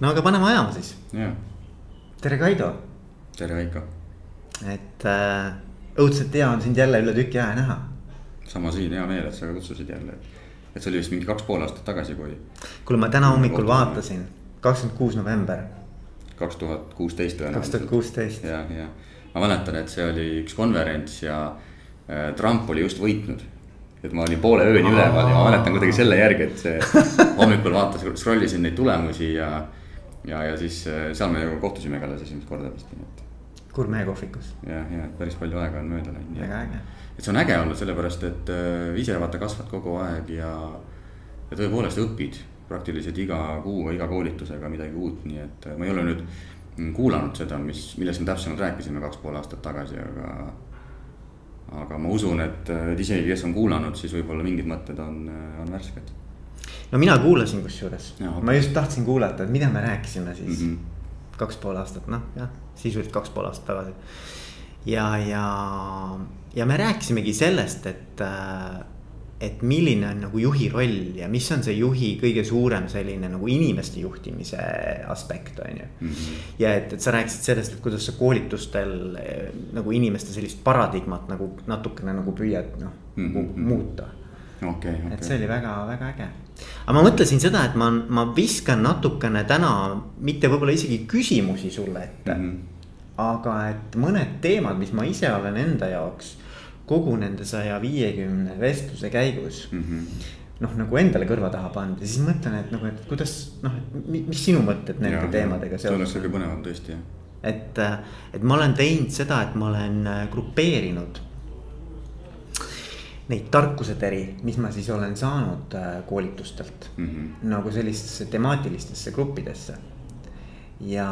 no aga paneme ajama siis. tere, Kaido. tere, Veiko. et äh, õudselt hea on sind jälle üle tüki aja näha. sama siin, hea meel, et sa kutsusid jälle. et see oli vist mingi kaks pool aastat tagasi, kui. kuule, ma täna hommikul vaatasin, kakskümmend kuus november. kaks tuhat kuusteist tõenäoliselt. kaks tuhat kuusteist. ja, ja ma mäletan, et see oli üks konverents ja äh, Trump oli just võitnud et ma olin poole ööni üleval ja ma mäletan kuidagi selle järgi, et see hommikul vaatasin, scroll isin neid tulemusi ja ja, ja siis äh, seal me ju kohtusime ka alles esimest korda vist, nii et. Kurme kohvikus. jah, ja päris palju aega on mööda läinud. väga äge. et see on äge olnud, sellepärast et äh, ise vaata kasvad kogu aeg ja, ja tõepoolest õpid praktiliselt iga kuuga, iga koolitusega midagi uut, nii et äh, ma ei ole nüüd kuulanud seda, mis, millest me täpsemalt rääkisime kaks pool aastat tagasi, aga. aga ma usun, et, et isegi, kes on kuulanud, siis võib-olla mingid mõtted on, on värsked no mina kuulasin kusjuures, ma just tahtsin kuulata, et mida me rääkisime siis mm. -hmm. kaks pool aastat, noh jah, sisuliselt kaks pool aastat tagasi. ja, ja, ja me rääkisimegi sellest, et, äh, et milline on nagu juhi roll ja mis on see juhi kõige suurem selline nagu inimeste juhtimise aspekt, on ju. -hmm. ja et, et sa rääkisid sellest, et kuidas sa koolitustel äh, nagu inimeste sellist paradigmat nagu natukene nagu püüad noh mm -hmm. muuta okay,. Okay. et see oli väga-väga äge aga ma mõtlesin seda, et ma, ma viskan natukene täna mitte võib-olla isegi küsimusi sulle ette mm. -hmm. aga et mõned teemad, mis ma ise olen enda jaoks kogu nende saja viiekümne vestluse käigus mm. -hmm noh, nagu endale kõrva taha pannud ja siis mõtlen, et nagu, et kuidas noh, mis sinu mõtted nende ja, teemadega seoses. see oleks kõige põnevam tõesti jah. et, et ma olen teinud seda, et ma olen grupeerinud neid tarkuseteri, mis ma siis olen saanud äh, koolitustelt mm -hmm. nagu sellistesse temaatilistesse gruppidesse. ja,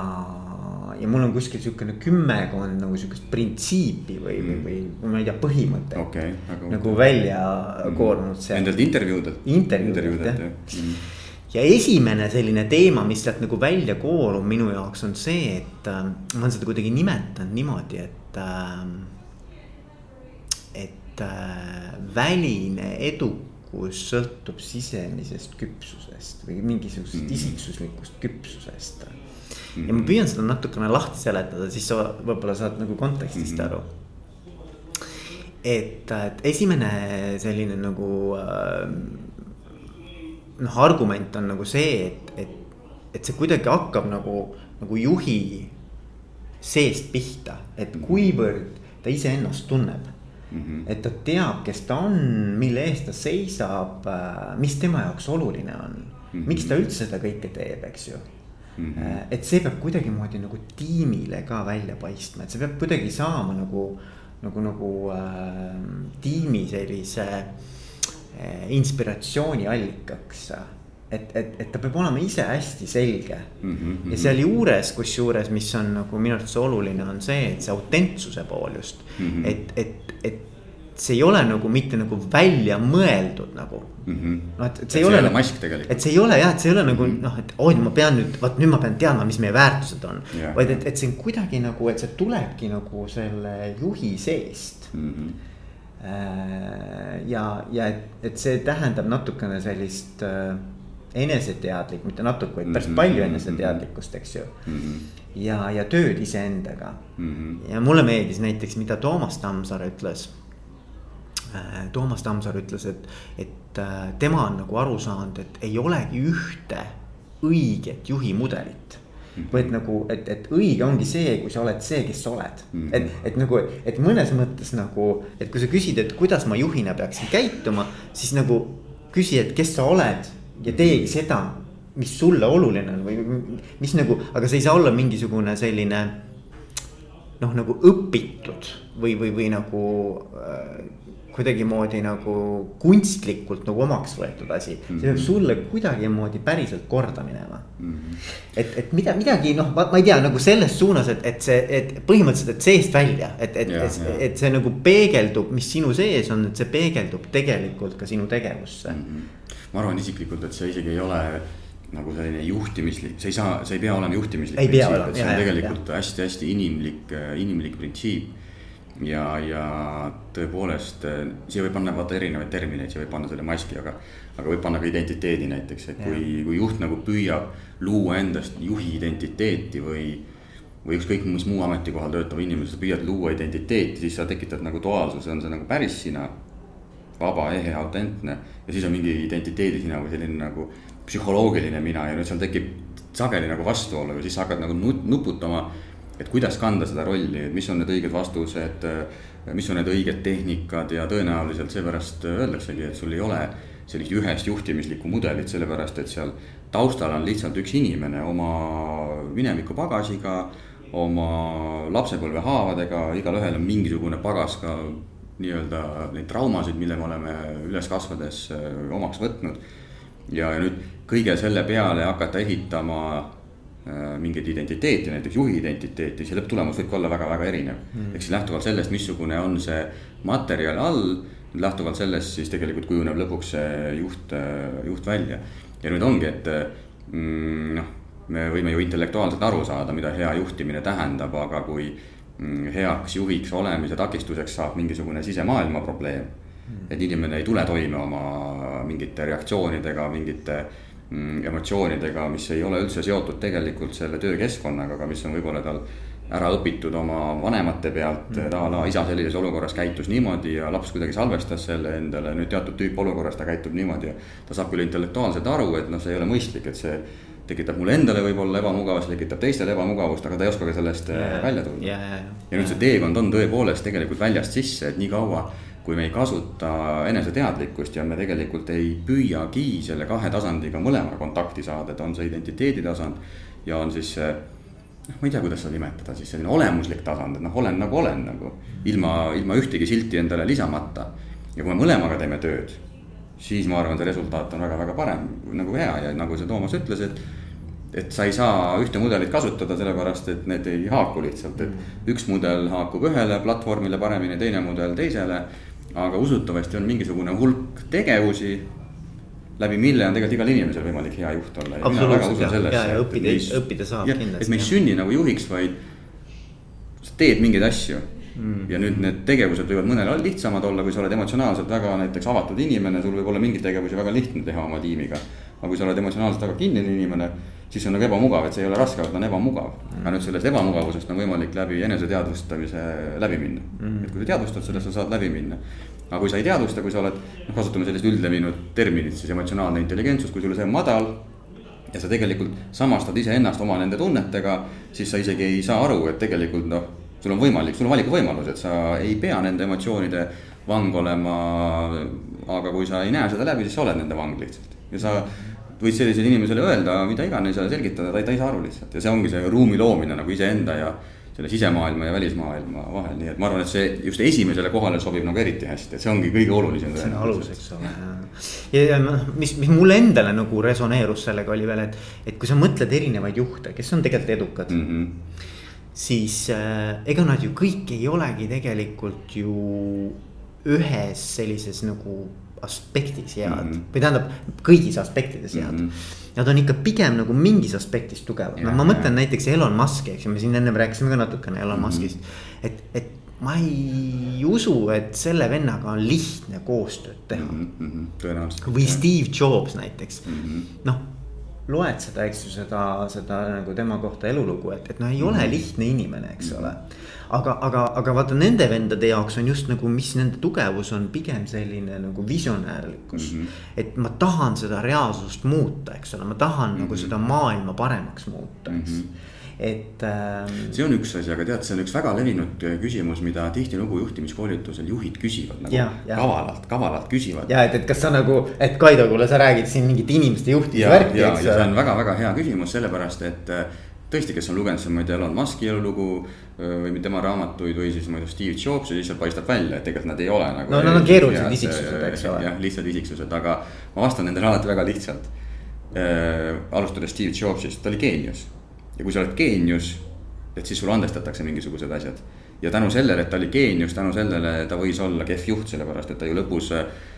ja mul on kuskil sihukene kümmekond nagu sihukest printsiipi või mm, -hmm. või, või ma ei tea, põhimõtet okay,. nagu okay. välja mm -hmm. koorunud seal. Nendelt intervjuudelt. intervjuudelt jah mm. -hmm ja esimene selline teema, mis sealt nagu välja koorub minu jaoks on see, et äh, ma olen seda kuidagi nimetanud niimoodi, et äh, et äh, väline edukus sõltub sisemisest küpsusest või mingisugusest mm. isiksuslikust küpsusest mm.. ja ma püüan seda natukene lahti seletada, siis sa võib-olla saad nagu kontekstist mm. aru. et, et esimene selline nagu äh, noh, argument on nagu see, et, et, et see kuidagi hakkab nagu, nagu juhi seest pihta, et mm. kuivõrd ta iseennast tunneb Mm -hmm. et ta teab, kes ta on, mille eest ta seisab, äh, mis tema jaoks oluline on mm. -hmm. miks ta üldse seda kõike teeb, eks ju mm. -hmm. et see peab kuidagimoodi nagu tiimile ka välja paistma, et see peab kuidagi saama nagu, nagu, nagu äh, tiimi sellise äh, inspiratsiooniallikaks et, et, et ta peab olema ise hästi selge mm. -hmm. ja sealjuures, kusjuures, mis on nagu minu arvates oluline, on see, et see autentsuse pool just mm. -hmm. et, et, et see ei ole nagu mitte nagu välja mõeldud nagu mm. -hmm. noh, et, et see et ei ole. Nagu- mask tegelikult. et see ei ole jah, et see ei ole nagu mm -hmm. noh, et oi, ma pean nüüd, vot nüüd ma pean teadma, mis meie väärtused on yeah.. vaid et, et see on kuidagi nagu, et see tulebki nagu selle juhi seest mm. -hmm ja, ja et, et see tähendab natukene sellist äh, eneseteadlik, mitte natuke, vaid päris mhm. palju eneseteadlikkust, eks ju mm. -hmm. ja, ja tööd iseendaga mm. -hmm. ja mulle meeldis näiteks, mida Toomas Tammsaar ütles. Äh, Toomas Tammsaar ütles, et, et äh, tema on nagu aru saanud, et ei olegi ühte õiget juhimudelit mm. -hmm. vaid nagu, et, et õige ongi see, kui sa oled see, kes sa oled mm. -hmm. et, et nagu, et mõnes mõttes nagu, et kui sa küsid, et kuidas ma juhina peaksin käituma, siis nagu küsi, et kes sa oled ja teegi seda, mis sulle oluline on või mis nagu, aga see ei saa olla mingisugune selline noh, nagu õpitud või, või, või nagu äh, kuidagimoodi nagu kunstlikult nagu omaks võetud asi mm. -hmm. see peab sulle kuidagimoodi päriselt korda minema mm. -hmm. et, et mida, midagi noh, ma ei tea nagu selles suunas, et, et see, et põhimõtteliselt, et seest välja, et, et, et, et see nagu peegeldub, mis sinu sees on, et see peegeldub tegelikult ka sinu tegevusse mm. -hmm ma arvan isiklikult, et see isegi ei ole nagu selline juhtimislik, see ei saa, see ei pea olema juhtimislik. see on tegelikult hästi-hästi inimlik, inimlik printsiip. Ja, ja tõepoolest siia võib panna vaata erinevaid termineid, siia võib panna selle maski, aga. aga võib panna ka identiteedi näiteks, et kui, kui juht nagu püüab luua endast juhi identiteeti või. või ükskõik mis muu ametikohal töötava inimese, sa püüad luua identiteeti, siis sa tekitad nagu duaalsuse, on see nagu päris sina. vaba, ehe, autentne ja siis on mingi identiteedi sina või selline nagu psühholoogiline mina ja nüüd seal tekib sageli nagu vastuolu ja siis sa hakkad nagu nuputama et kuidas kanda seda rolli, et mis on need õiged vastused, mis on need õiged tehnikad ja tõenäoliselt seepärast öeldaksegi, et sul ei ole sellist ühest juhtimislikku mudelit, sellepärast et seal taustal on lihtsalt üks inimene oma mineviku pagasiga, oma lapsepõlve haavadega, igalühel on mingisugune pagas ka nii-öelda neid traumasid, mille me oleme üles kasvades omaks võtnud. ja nüüd kõige selle peale hakata ehitama Äh, mingeid identiteeti, näiteks juhi identiteeti, siis lõpptulemus võib ka olla väga-väga erinev. Mm.. ehk siis lähtuvalt sellest, missugune on see materjal all, lähtuvalt sellest siis tegelikult kujuneb lõpuks see juht, äh, juht välja. ja nüüd ongi, et mm, noh, me võime ju intellektuaalselt aru saada, mida hea juhtimine tähendab, aga kui mm, heaks juhiks olemise takistuseks saab mingisugune sisemaailma probleem mm.. et inimene ei tule toime oma mingite reaktsioonidega, mingite Mm, emotsioonidega, mis ei ole üldse seotud tegelikult selle töökeskkonnaga, aga mis on võib-olla tal ära õpitud oma vanemate pealt mm., a la isa sellises olukorras käitus niimoodi ja laps kuidagi salvestas selle endale, nüüd teatud tüüp olukorras ta käitub niimoodi ja. ta saab küll intellektuaalselt aru, et noh, see ei ole mõistlik, et see tekitab mulle endale võib-olla ebamugavust, tekitab teistele ebamugavust, aga ta ei oska ka sellest yeah, välja tulla yeah,. Yeah, ja nüüd see teekond on tõepoolest tegelikult väljast sisse, et nii kaua kui me ei kasuta eneseteadlikkust ja me tegelikult ei püüagi selle kahe tasandiga mõlemaga kontakti saada, et on see identiteedi tasand ja on siis see noh, ma ei tea, kuidas seda nimetada, siis selline olemuslik tasand, et noh, olen nagu olen nagu ilma, ilma ühtegi silti endale lisamata. ja kui me mõlemaga teeme tööd, siis ma arvan, see resultaat on väga-väga parem nagu hea. Ja nagu see Toomas ütles, et et sa ei saa ühte mudelit kasutada, sellepärast et need ei haaku lihtsalt, et üks mudel haakub ühele platvormile paremini, teine mudel teisele aga usutavasti on mingisugune hulk tegevusi, läbi mille on tegelikult igal inimesel võimalik hea juht olla. õppida, õppida saab ja, kindlasti. et me ei sünni nagu juhiks, vaid sa teed mingeid asju mm.. ja nüüd need tegevused võivad mõnel lihtsamad olla, kui sa oled emotsionaalselt väga näiteks avatud inimene, sul võib olla mingeid tegevusi väga lihtne teha oma tiimiga. aga kui sa oled emotsionaalselt väga kinnine inimene siis on nagu ebamugav, et see ei ole raske, vaid ta on ebamugav mm.. aga nüüd sellest ebamugavusest on võimalik läbi eneseteadvustamise läbi minna mm.. et kui sa teadvustad seda, sa saad läbi minna. aga kui sa ei teadvusta, kui sa oled, noh kasutame sellist üldlevinud terminit, siis emotsionaalne intelligentsus, kui sul see on madal. ja sa tegelikult samastad iseennast oma nende tunnetega, siis sa isegi ei saa aru, et tegelikult noh, sul on võimalik, sul on valikuvõimalus, et sa ei pea nende emotsioonide vang olema. aga kui sa ei näe seda läbi, siis sa oled nende vang lihtsalt ja sa võid sellisele inimesele öelda mida iganes ja selgitada, ta ei, ta ei saa aru lihtsalt ja see ongi see ruumi loomine nagu iseenda ja selle sisemaailma ja välismaailma vahel, nii et ma arvan, et see just esimesele kohale sobib nagu eriti hästi, et see ongi kõige olulisem. see on alus, eks ole, ja, ja noh, mis, mis mulle endale nagu resoneerus sellega oli veel, et, et kui sa mõtled erinevaid juhte, kes on tegelikult edukad mm. -hmm. siis äh, ega nad ju kõik ei olegi tegelikult ju ühes sellises nagu aspektis head mm -hmm. või tähendab kõigis aspektides head mm. -hmm. Nad on ikka pigem nagu mingis aspektis tugevad, no ma mõtlen näiteks Elon Musk'i, eks ju, me siin ennem rääkisime ka natukene Elon mm -hmm. Musk'ist. et, et ma ei usu, et selle vennaga on lihtne koostööd teha mm. -hmm. tõenäoliselt. või Steve Jobs näiteks mm -hmm., noh loed seda, eks ju, seda, seda nagu tema kohta elulugu, et, et noh, ei mm -hmm. ole lihtne inimene, eks mm -hmm. ole aga, aga, aga vaata nende vendade jaoks on just nagu, mis nende tugevus on pigem selline nagu visionäärlikkus mm. -hmm. et ma tahan seda reaalsust muuta, eks ole, ma tahan mm -hmm. nagu mhm. seda maailma paremaks muuta, eks mm. -hmm et ähm.... see on üks asi, aga tead, see on üks väga levinud äh, küsimus, mida tihtilugu juhtimiskoolitusel juhid küsivad nagu ja, ja. kavalalt, kavalalt küsivad. ja et, et kas sa nagu, et Kaido, kuule, sa räägid siin mingit inimeste juhtimise värki. ja, ja see on väga-väga hea küsimus, sellepärast et äh, tõesti, kes on lugenud seal, ma ei tea, Elon Musk'i elulugu või tema raamatuid või siis ma ei tea, Steve Jobs'i, siis sealt paistab välja, et tegelikult nad ei ole nagu. no nad on keerulised isiksused, eks ole. jah, lihtsad isiksused, aga ma vastan nendele alati väga lihtsalt äh,. alustades Steve Jobs'ist, ta oli geenius ja kui sa oled geenius, et siis sulle andestatakse mingisugused asjad. ja tänu sellele, et ta oli geenius, tänu sellele ta võis olla kehv juht, sellepärast et ta ju lõpus äh, Äh,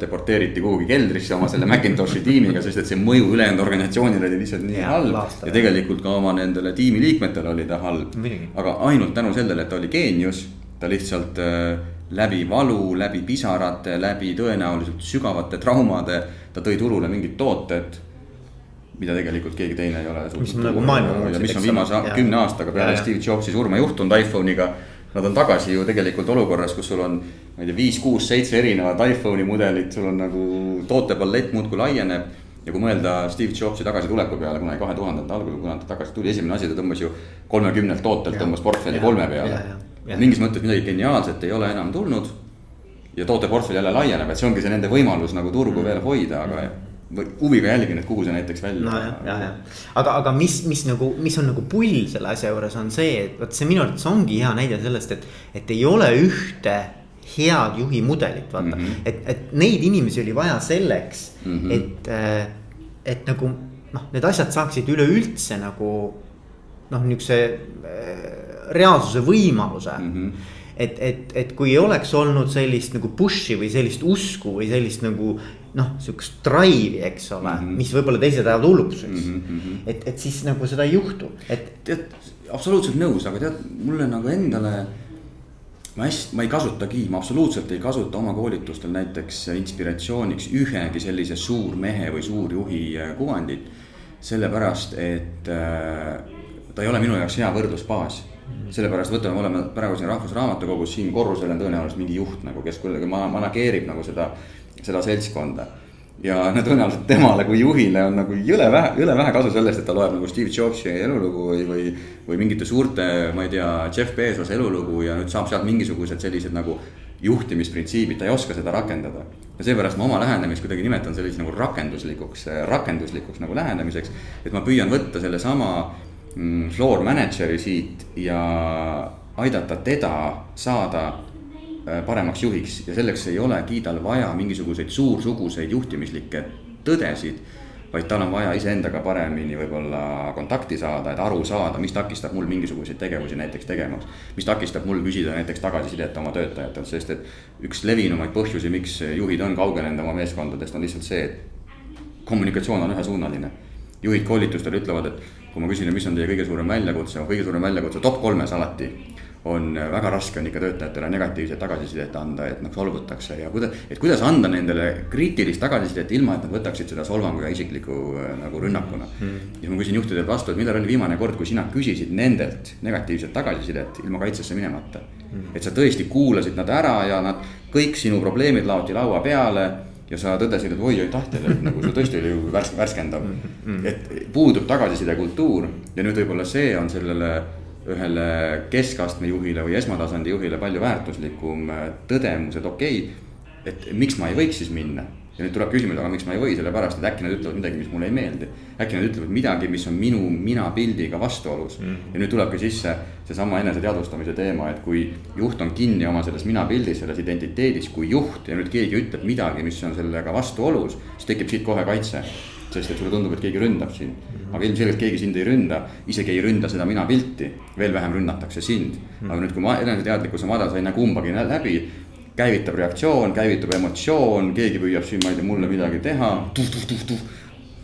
deporteeriti kuhugi keldrisse oma selle Macintoshi tiimiga, sest et see mõju ülejäänud organisatsioonile oli lihtsalt nii ja, halb. ja tegelikult ka oma nendele tiimiliikmetele oli ta halb. aga ainult tänu sellele, et ta oli geenius ta lihtsalt äh, läbi valu, läbi pisarate, läbi tõenäoliselt sügavate traumade, ta tõi turule mingid tooted mida tegelikult keegi teine ei ole. mis on nagu maailma mis on viimase kümne aastaga peale Steve Jobsi surma juhtunud iPhone'iga. Nad on tagasi ju tegelikult olukorras, kus sul on, ma ei tea, viis, kuus, seitse erinevat iPhone'i mudelit, sul on nagu tootepalett muudkui laieneb. ja kui mõelda Steve Jobsi tagasituleku peale kunagi kahe tuhandete algul, kuna ta tagasi tuli, esimene asi, ta tõmbas ju kolmekümnelt tootelt tõmbas portfelli kolme peale. mingis mõttes midagi geniaalset ei ole enam tulnud. Ja tooteportfell jälle laieneb, et see ongi see nende võimalus nagu turgu veel hoida, aga või huviga jälgin, et kuhu see näiteks välja. nojah, ja, ja, aga, aga mis, mis nagu, mis on nagu pull selle asja juures on see, et vot see minu arvates ongi hea näide sellest, et, et ei ole ühte head juhi mudelit, vaata mm. -hmm. et, et neid inimesi oli vaja selleks mm, -hmm. et, äh, et nagu noh, need asjad saaksid üleüldse nagu noh, niukse äh, reaalsuse võimaluse mm. -hmm et, et, et kui ei oleks olnud sellist nagu push'i või sellist usku või sellist nagu noh, sihukest drive'i, eks ole mm, -hmm. mis võib-olla teised ajavad hulluks mm, -hmm. et, et siis nagu seda ei juhtu, et. tead, absoluutselt nõus, aga tead, mulle nagu endale. ma hästi, ma ei kasutagi, ma absoluutselt ei kasuta oma koolitustel näiteks inspiratsiooniks ühegi sellise suurmehe või suurjuhi äh, kuvandit. sellepärast, et äh, ta ei ole minu jaoks hea võrdlusbaas sellepärast võtame, me oleme praegu siin Rahvusraamatukogus, siin korrusel on tõenäoliselt mingi juht nagu, kes kuidagi manageerib nagu seda, seda seltskonda. ja no tõenäoliselt temale kui juhile on nagu jõle vähe, jõle vähe kasu sellest, et ta loeb nagu Steve Jobsi elulugu või, või. või mingite suurte, ma ei tea, Jeff Bezose elulugu ja nüüd saab sealt mingisugused sellised nagu juhtimisprintsiibid, ta ei oska seda rakendada. ja seepärast ma oma lähenemist kuidagi nimetan selliseks nagu rakenduslikuks, rakenduslikuks nagu lähenemiseks. et ma püüan võtta sellesama Mm, floor manager'i siit ja aidata teda saada paremaks juhiks ja selleks ei olegi tal vaja mingisuguseid suursuguseid juhtimislikke tõdesid. vaid tal on vaja iseendaga paremini võib-olla kontakti saada, et aru saada, mis takistab mul mingisuguseid tegevusi näiteks tegemaks. mis takistab mul küsida näiteks tagasisidet oma töötajatelt, sest et üks levinumaid põhjusi, miks juhid on kaugenenud oma meeskondadest, on lihtsalt see, et kommunikatsioon on ühesuunaline. juhid koolitustel ütlevad, et kui ma küsin, mis on teie kõige suurem väljakutse, kõige suurem väljakutse top kolmes alati on äh, väga raske on ikka töötajatele negatiivset tagasisidet anda, et noh solvutakse ja kuidas, et kuidas anda nendele kriitilist tagasisidet, ilma et nad võtaksid seda solvangu ja isikliku äh, nagu rünnakuna. Mm.. ja ma küsin juhtidelt vastu, et millal oli viimane kord, kui sina küsisid nendelt negatiivset tagasisidet ilma kaitsesse minemata? Mm.. et sa tõesti kuulasid nad ära ja nad kõik sinu probleemid laoti laua peale ja sa tõdesid, et oi, aitäh teile, et nagu see tõesti oli ju värsk, värskendav. Mm. -hmm. et puudub tagasiside kultuur ja nüüd võib-olla see on sellele ühele keskastme juhile või esmatasandi juhile palju väärtuslikum äh, tõdemus, et okei okay,. et miks ma ei võiks siis minna ja nüüd tuleb küsimus, aga miks ma ei või, sellepärast et äkki nad ütlevad midagi, mis mulle ei meeldi. äkki nad ütlevad midagi, mis on minu minapildiga vastuolus mm. -hmm. ja nüüd tulebki sisse seesama eneseteadvustamise teema, et kui juht on kinni oma selles minapildis, selles identiteedis kui juht ja nüüd keegi ütleb midagi, mis on sellega vastuolus, siis tekib siit kohe kaitse sest et sulle tundub, et keegi ründab sind. Mhm. aga ilmselgelt keegi sind ei ründa, isegi ei ründa seda minapilti, veel vähem rünnatakse sind. Mhm. aga nüüd, kui ma eneseteadlikkuse madal, sa ei näe kumbagi läbi, käivitab reaktsioon, käivitub emotsioon, keegi püüab siin, ma ei tea, mulle midagi teha.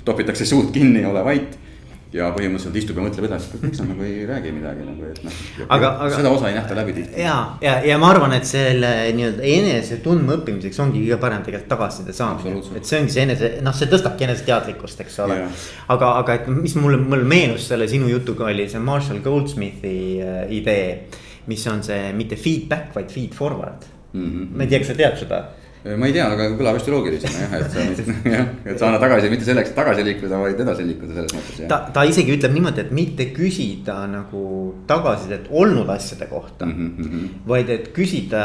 topitakse suud kinni, ole vait ja põhimõtteliselt istub ja mõtleb edasi, et miks nad nagu ei räägi midagi nagu, et noh. aga, aga. seda osa ei nähta läbi tihti. ja, ja, ja ma arvan, et selle nii-öelda enese tundma õppimiseks ongi kõige parem tegelikult tagasiside saamine. et see ongi see enese, noh, see tõstabki eneseteadlikkust, eks ole. aga, aga et mis mulle, mulle meenus selle sinu jutuga oli see Marshall Goldsmithi äh, idee. mis on see mitte feedback, vaid feed forward mm. -hmm. ma ei tea, kas sa tead seda? Ma ei tea, aga kõlab hästi loogilisena jah, et sa jah, et sa annad tagasi mitte selleks, et tagasi liikuda, vaid edasi liikuda selles mõttes. ta, ta isegi ütleb niimoodi, et mitte küsida nagu tagasisidet olnud asjade kohta mm, -hmm. vaid et küsida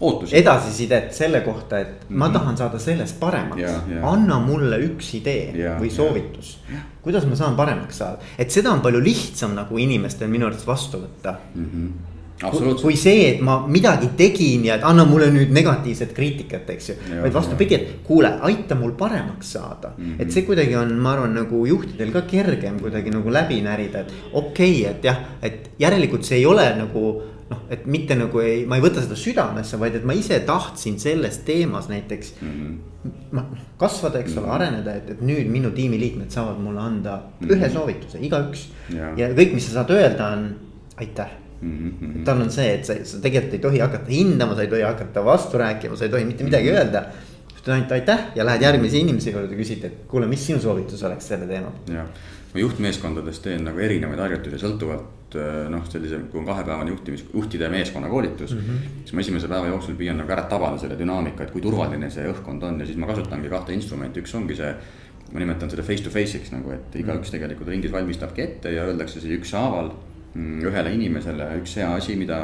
ootusi. edasisidet selle kohta, et mm -hmm. ma mhm. tahan saada sellest paremaks. anna mulle üks idee ja, või soovitus. kuidas ma saan paremaks saada, et seda on palju lihtsam nagu inimestel minu arvates vastu võtta mm. -hmm kui see, et ma midagi tegin ja et anna mulle nüüd negatiivset kriitikat, eks ju. vaid vastupidi, et kuule, aita mul paremaks saada mm. -hmm. et see kuidagi on, ma arvan, nagu juhtidel ka kergem kuidagi nagu läbi närida, et okei okay,, et jah, et järelikult see ei ole nagu noh, et mitte nagu ei, ma ei võta seda südamesse, vaid et ma ise tahtsin selles teemas näiteks mm. -hmm. kasvada, eks ole mm -hmm., areneda, et, et nüüd minu tiimiliikmed saavad mulle anda mm -hmm. ühe soovituse, igaüks. ja kõik, mis sa saad öelda, on aitäh mm. -hmm. tal on see, et sa, sa tegelikult ei tohi hakata hindama, sa ei tohi hakata vastu rääkima, sa ei tohi mitte midagi mm -hmm. öelda. ütled ainult aitäh ja lähed järgmise inimese juurde, küsid, et kuule, mis sinu soovitus oleks selle teemal. jah, ma juhtmeeskondades teen nagu erinevaid harjutusi sõltuvalt noh, sellise, kui on kahepäevane juhtimis, juhtide meeskonna koolitus mm. -hmm. siis ma esimese päeva jooksul püüan nagu ära tabada selle dünaamika, et kui turvaline see õhkond on ja siis ma kasutangi kahte instrumenti, üks ongi see ma nimetan seda face to face'iks nagu, et igaüks mhm. tegelikult ringis valmistabki ette ja öeldakse siis ükshaaval Mm, ühele inimesele üks hea asi, mida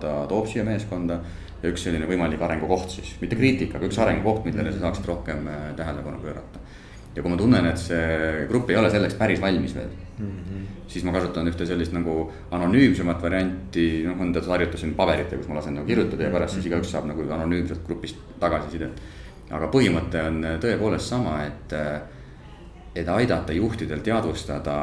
ta toob siia meeskonda. ja üks selline võimalik arengukoht siis, mitte kriitika, aga üks arengukoht, millele sa saaksid rohkem äh, tähelepanu pöörata. ja kui ma tunnen, et see grupp ei ole selleks päris valmis veel mm, -hmm. siis ma kasutan ühte sellist nagu anonüümsemat varianti, noh, teatud harjutusi paberite, kus ma lasen nagu kirjutada ja pärast siis igaüks saab nagu anonüümselt grupist tagasisidet. aga põhimõte on tõepoolest sama, et, äh, et aidata juhtidel teadvustada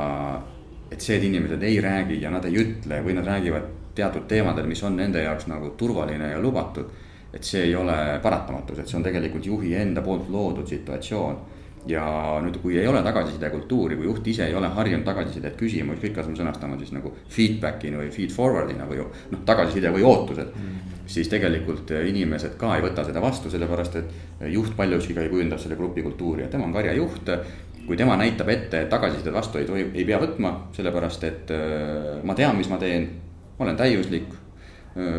et see, et inimesed ei räägi ja nad ei ütle või nad räägivad teatud teemadel, mis on nende jaoks nagu turvaline ja lubatud. et see ei ole paratamatus, et see on tegelikult juhi enda poolt loodud situatsioon. Ja nüüd, kui ei ole tagasiside kultuuri, kui juht ise ei ole harjunud tagasisidet küsima, ükskõik, kas me sõnastame siis nagu feedback'ina või feed forward'ina või noh, tagasiside või ootused mm. -hmm. siis tegelikult inimesed ka ei võta seda vastu, sellepärast et juht paljuski ka kujundab selle grupi kultuuri ja tema on karjajuht kui tema näitab ette, et tagasisidet vastu ei tohi, ei pea võtma, sellepärast et äh, ma tean, mis ma teen. ma olen täiuslik, äh,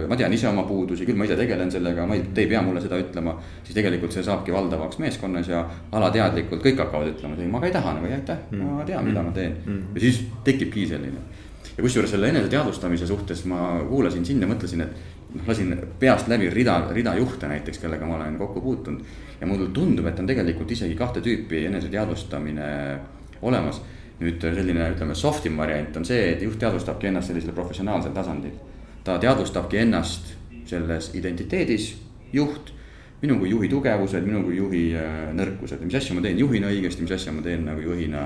ma tean ise oma puudusi, küll ma ise tegelen sellega, ma ei, te ei pea mulle seda ütlema. siis tegelikult see saabki valdavaks meeskonnas ja alateadlikult kõik hakkavad ütlema, et ei, ma ka ei taha nagu, aitäh, ma mm. tean, mida ma teen. Mm. ja siis tekibki selline. ja kusjuures selle eneseteadvustamise suhtes ma kuulasin sind ja mõtlesin, et noh, lasin peast läbi rida, rida juhte näiteks, kellega ma olen kokku puutunud ja mulle tundub, et on tegelikult isegi kahte tüüpi eneseteadvustamine olemas. nüüd selline, ütleme, soft im variant on see, et juht teadvustabki ennast sellisel professionaalsel tasandil. Ta teadvustabki ennast selles identiteedis, juht, minu kui juhi tugevused, minu kui juhi äh, nõrkused, mis asju ma teen juhina õigesti, mis asja ma teen nagu juhina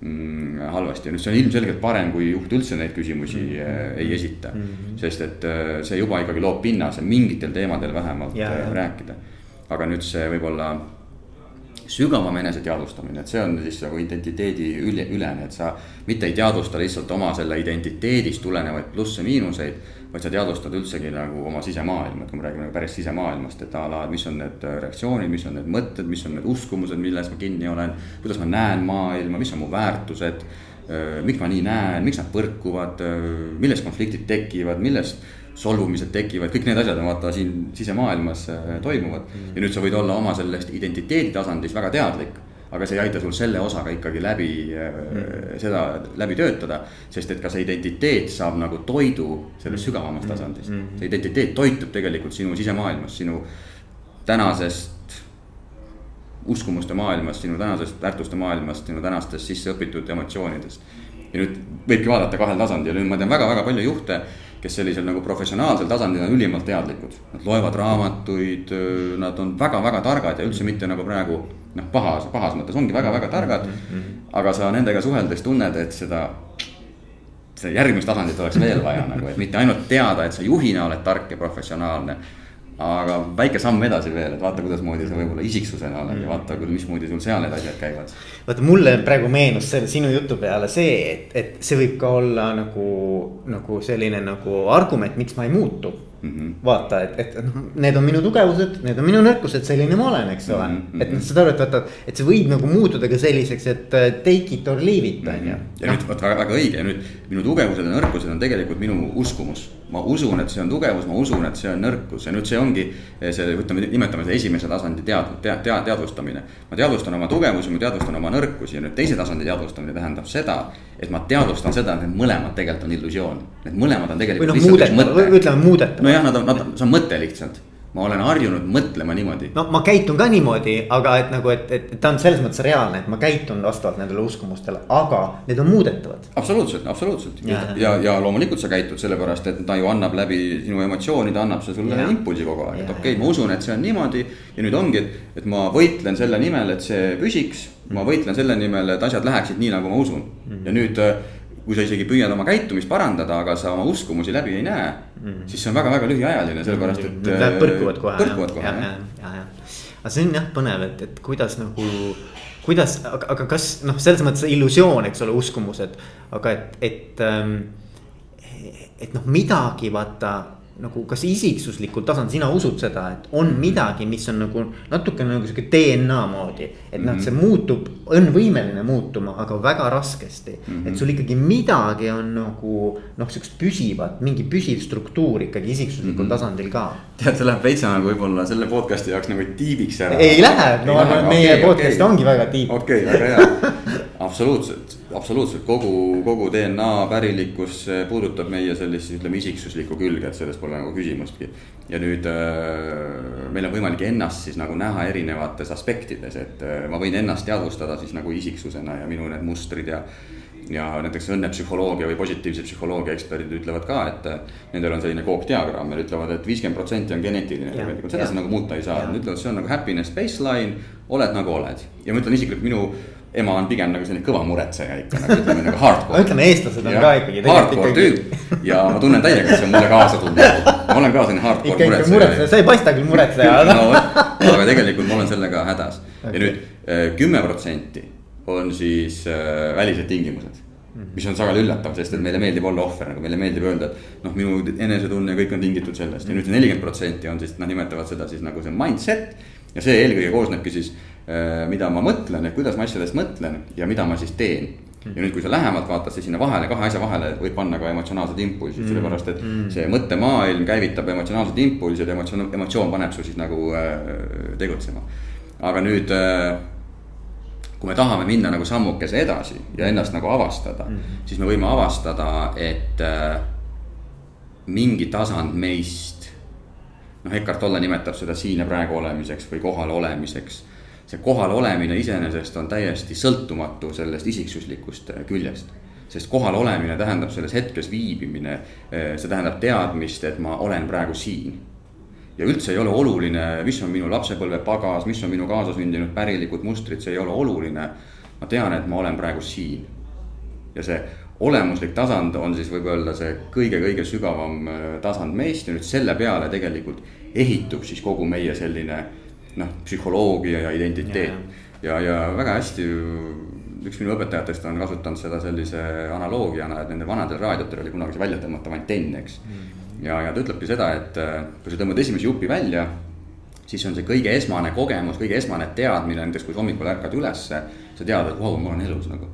mm, halvasti ja nüüd see on ilmselgelt parem, kui juht üldse neid küsimusi mm -hmm. ei esita mm. -hmm. sest et see juba ikkagi loob pinnase mingitel teemadel vähemalt ja, rääkida aga nüüd see võib-olla sügavam eneseteadvustamine, et see on siis nagu identiteedi üle, ülene, et sa mitte ei teadvusta lihtsalt oma selle identiteedist tulenevaid plusse-miinuseid. Vaid sa teadvustad üldsegi nagu oma sisemaailma, et kui me räägime nagu päris sisemaailmast, et a la, mis on need reaktsioonid, mis on need mõtted, mis on need uskumused, milles ma kinni olen. kuidas ma näen maailma, mis on mu väärtused, miks ma nii näen, miks nad põrkuvad, milles konfliktid tekivad, millest solvumised tekivad, kõik need asjad on vaata siin sisemaailmas äh, toimuvad mm. ja nüüd sa võid olla oma sellest identiteedi tasandis väga teadlik. Aga see ei aita sul selle osaga ikkagi läbi mm, seda läbi töötada. sest et ka see identiteet saab nagu toidu sellest sügavamast mhm. tasandist mm. -hmm. see identiteet toitub tegelikult sinu sisemaailmas, sinu tänasest uskumuste maailmast, sinu tänasest väärtuste maailmast, sinu tänastest sisse õpitud emotsioonidest. ja nüüd võibki vaadata kahel tasandil, nüüd ma tean väga-väga palju juhte kes sellisel nagu professionaalsel tasandil on ülimalt teadlikud. Nad loevad raamatuid, nad on väga-väga targad ja üldse mitte nagu praegu noh, pahas, pahas mõttes ongi väga-väga targad. aga sa nendega suheldes tunned, et seda, seda järgmist tasandit oleks veel vaja nagu, et mitte ainult teada, et sa juhina oled tark ja professionaalne aga väike samm edasi veel, et vaata, kuidasmoodi sa võib-olla isiksusena oled ja vaata mismoodi sul seal need asjad käivad. vaata, mulle praegu meenus selle sinu jutu peale see, et, et see võib ka olla nagu, nagu selline nagu argument, miks ma ei muutu mm. -hmm. vaata, et, et noh, need on minu tugevused, need on minu nõrkused, selline ma olen, eks ole mm. -hmm. et noh, saad aru, et vaata, et see võib nagu muutuda ka selliseks, et äh, take it or leave it on ju. ja nüüd vot väga, väga õige ja nüüd minu tugevused ja nõrkused on tegelikult minu uskumus. ma usun, et see on tugevus, ma usun, et see on nõrkus ja nüüd see ongi see, ütleme, nimetame seda esimese tasandi tead-, tead-, tead, teadvustamine. ma teadvustan oma tugevusi, ma teadvustan oma nõrkusi ja nüüd teise tasandi teadvustamine tähendab seda, et ma teadvustan seda, et need mõlemad tegelikult on illusioon. Need mõlemad on tegelikult. või noh, muudetavad, ütleme muudetavad nojah, nad on, nad, see on mõte lihtsalt ma olen harjunud mõtlema niimoodi. no ma käitun ka niimoodi, aga et nagu, et, et ta on selles mõttes reaalne, et ma käitun vastavalt nendele uskumustele, aga need on muudetavad. absoluutselt, absoluutselt ja, ja, ja, loomulikult sa käitud sellepärast, et ta ju annab läbi sinu emotsioonide, annab see sulle ja. impulsi kogu aeg, et okei okay,, ma usun, et see on niimoodi. ja nüüd ongi, et, et ma võitlen selle nimel, et see püsiks, ma võitlen selle nimel, et asjad läheksid nii, nagu ma usun mm. ja nüüd kui sa isegi püüad oma käitumist parandada, aga sa oma uskumusi läbi ei näe mm., siis see on väga-väga lühiajaline, sellepärast et. Läheb põrkuvad kohe. põrkuvad kohe, jah. ja, ja, aga see on jah põnev, et, et kuidas nagu, kuidas, aga, aga kas noh, selles mõttes illusioon, eks ole, uskumused, aga et, et ähm, et noh, midagi vaata nagu kas isiksuslikul tasandil, sina usud seda, et on midagi, mis on nagu natuke nagu sihuke DNA moodi. et noh, see muutub, on võimeline muutuma, aga väga raskesti mm. -hmm. et sul ikkagi midagi on nagu noh, sihukest püsivat, mingi püsiv struktuur ikkagi isiksuslikul mm -hmm. tasandil ka. tead, see läheb veitsa nagu võib-olla selle podcast'i jaoks nagu tiibiks ära. ei lähe, no aga meie okay, podcast okay. ongi väga tiib. okei okay,, väga hea, absoluutselt absoluutselt. Kogu, kogu DNA pärilikkus puudutab meie sellist, ütleme isiksuslikku külge, et selles pole nagu küsimustki. ja nüüd äh, meil on võimalik ennast siis nagu näha erinevates aspektides, et äh, ma võin ennast teadvustada siis nagu isiksusena ja minu need mustrid ja ja näiteks õnnepsühholoogia või positiivse psühholoogia eksperdid ütlevad ka, et äh, nendel on selline kookdiagramm, nad ütlevad et, viiskümmend protsenti on geneetiline, tegelikult. Seda sa nagu muuta ei saa, nad ütlevad, see on nagu happiness baseline, oled nagu oled. ja ma ütlen isiklikult, minu ema on pigem nagu selline kõva muretseja ikka nagu ütleme nagu hardcore. ütleme, eestlased on ja, ka ikkagi. Hardcore tüüp ja ma tunnen täiega, et see on mulle kaasa tulnud. ma olen ka selline hardcore ikka, muretseja. muretseja, sa ei paista küll muretseja no, aga tegelikult ma olen sellega hädas okay. ja nüüd äh, kümme protsenti on siis äh, välised tingimused mis on sageli üllatav, sest et meile meeldib olla ohver, nagu meile meeldib öelda, et noh, minu enesetunne, kõik on tingitud sellest ja nüüd see nelikümmend protsenti on siis, nad nimetavad seda siis nagu see mindset. ja see eelkõige koosnebki siis Äh, mida ma mõtlen ja kuidas ma asjadest mõtlen ja mida ma siis teen. ja nüüd, kui sa lähemalt vaatad, siis sinna vahele, kahe asja vahele võib panna ka emotsionaalsed impulsid mm., sellepärast et mm. see mõttemaailm käivitab emotsionaalsed impulsid, emotsioon, emotsioon paneb su siis nagu äh, tegutsema. aga nüüd äh, kui me tahame minna nagu sammukese edasi ja ennast nagu avastada mm, -hmm. siis me võime avastada, et äh, mingi tasand meist. noh, Eckart Tolle nimetab seda siin ja praegu olemiseks või kohal olemiseks see kohal olemine iseenesest on täiesti sõltumatu sellest isiksuslikust äh, küljest. sest kohal olemine tähendab selles hetkes viibimine, äh, see tähendab teadmist, et ma olen praegu siin. ja üldse ei ole oluline, mis on minu lapsepõlve pagas, mis on minu kaasasündinud pärilikud mustrid, see ei ole oluline. ma tean, et ma olen praegu siin. ja see olemuslik tasand on siis võib öelda see kõige-kõige sügavam äh, tasand meist ja nüüd selle peale tegelikult ehitub siis kogu meie selline noh, psühholoogia ja identiteet. ja, ja väga hästi üks minu õpetajatest on kasutanud seda sellise analoogiana, et nendel vanadel raadiotel oli kunagi see väljatõmmatav antenn, eks mm. ja, ja ta ütlebki seda, et äh, kui sa tõmbad esimese jupi välja, siis on see kõige esmane kogemus, kõige esmane teadmine, näiteks kui sa hommikul ärkad ülesse, sa tead, et vau wow,, ma olen elus nagu.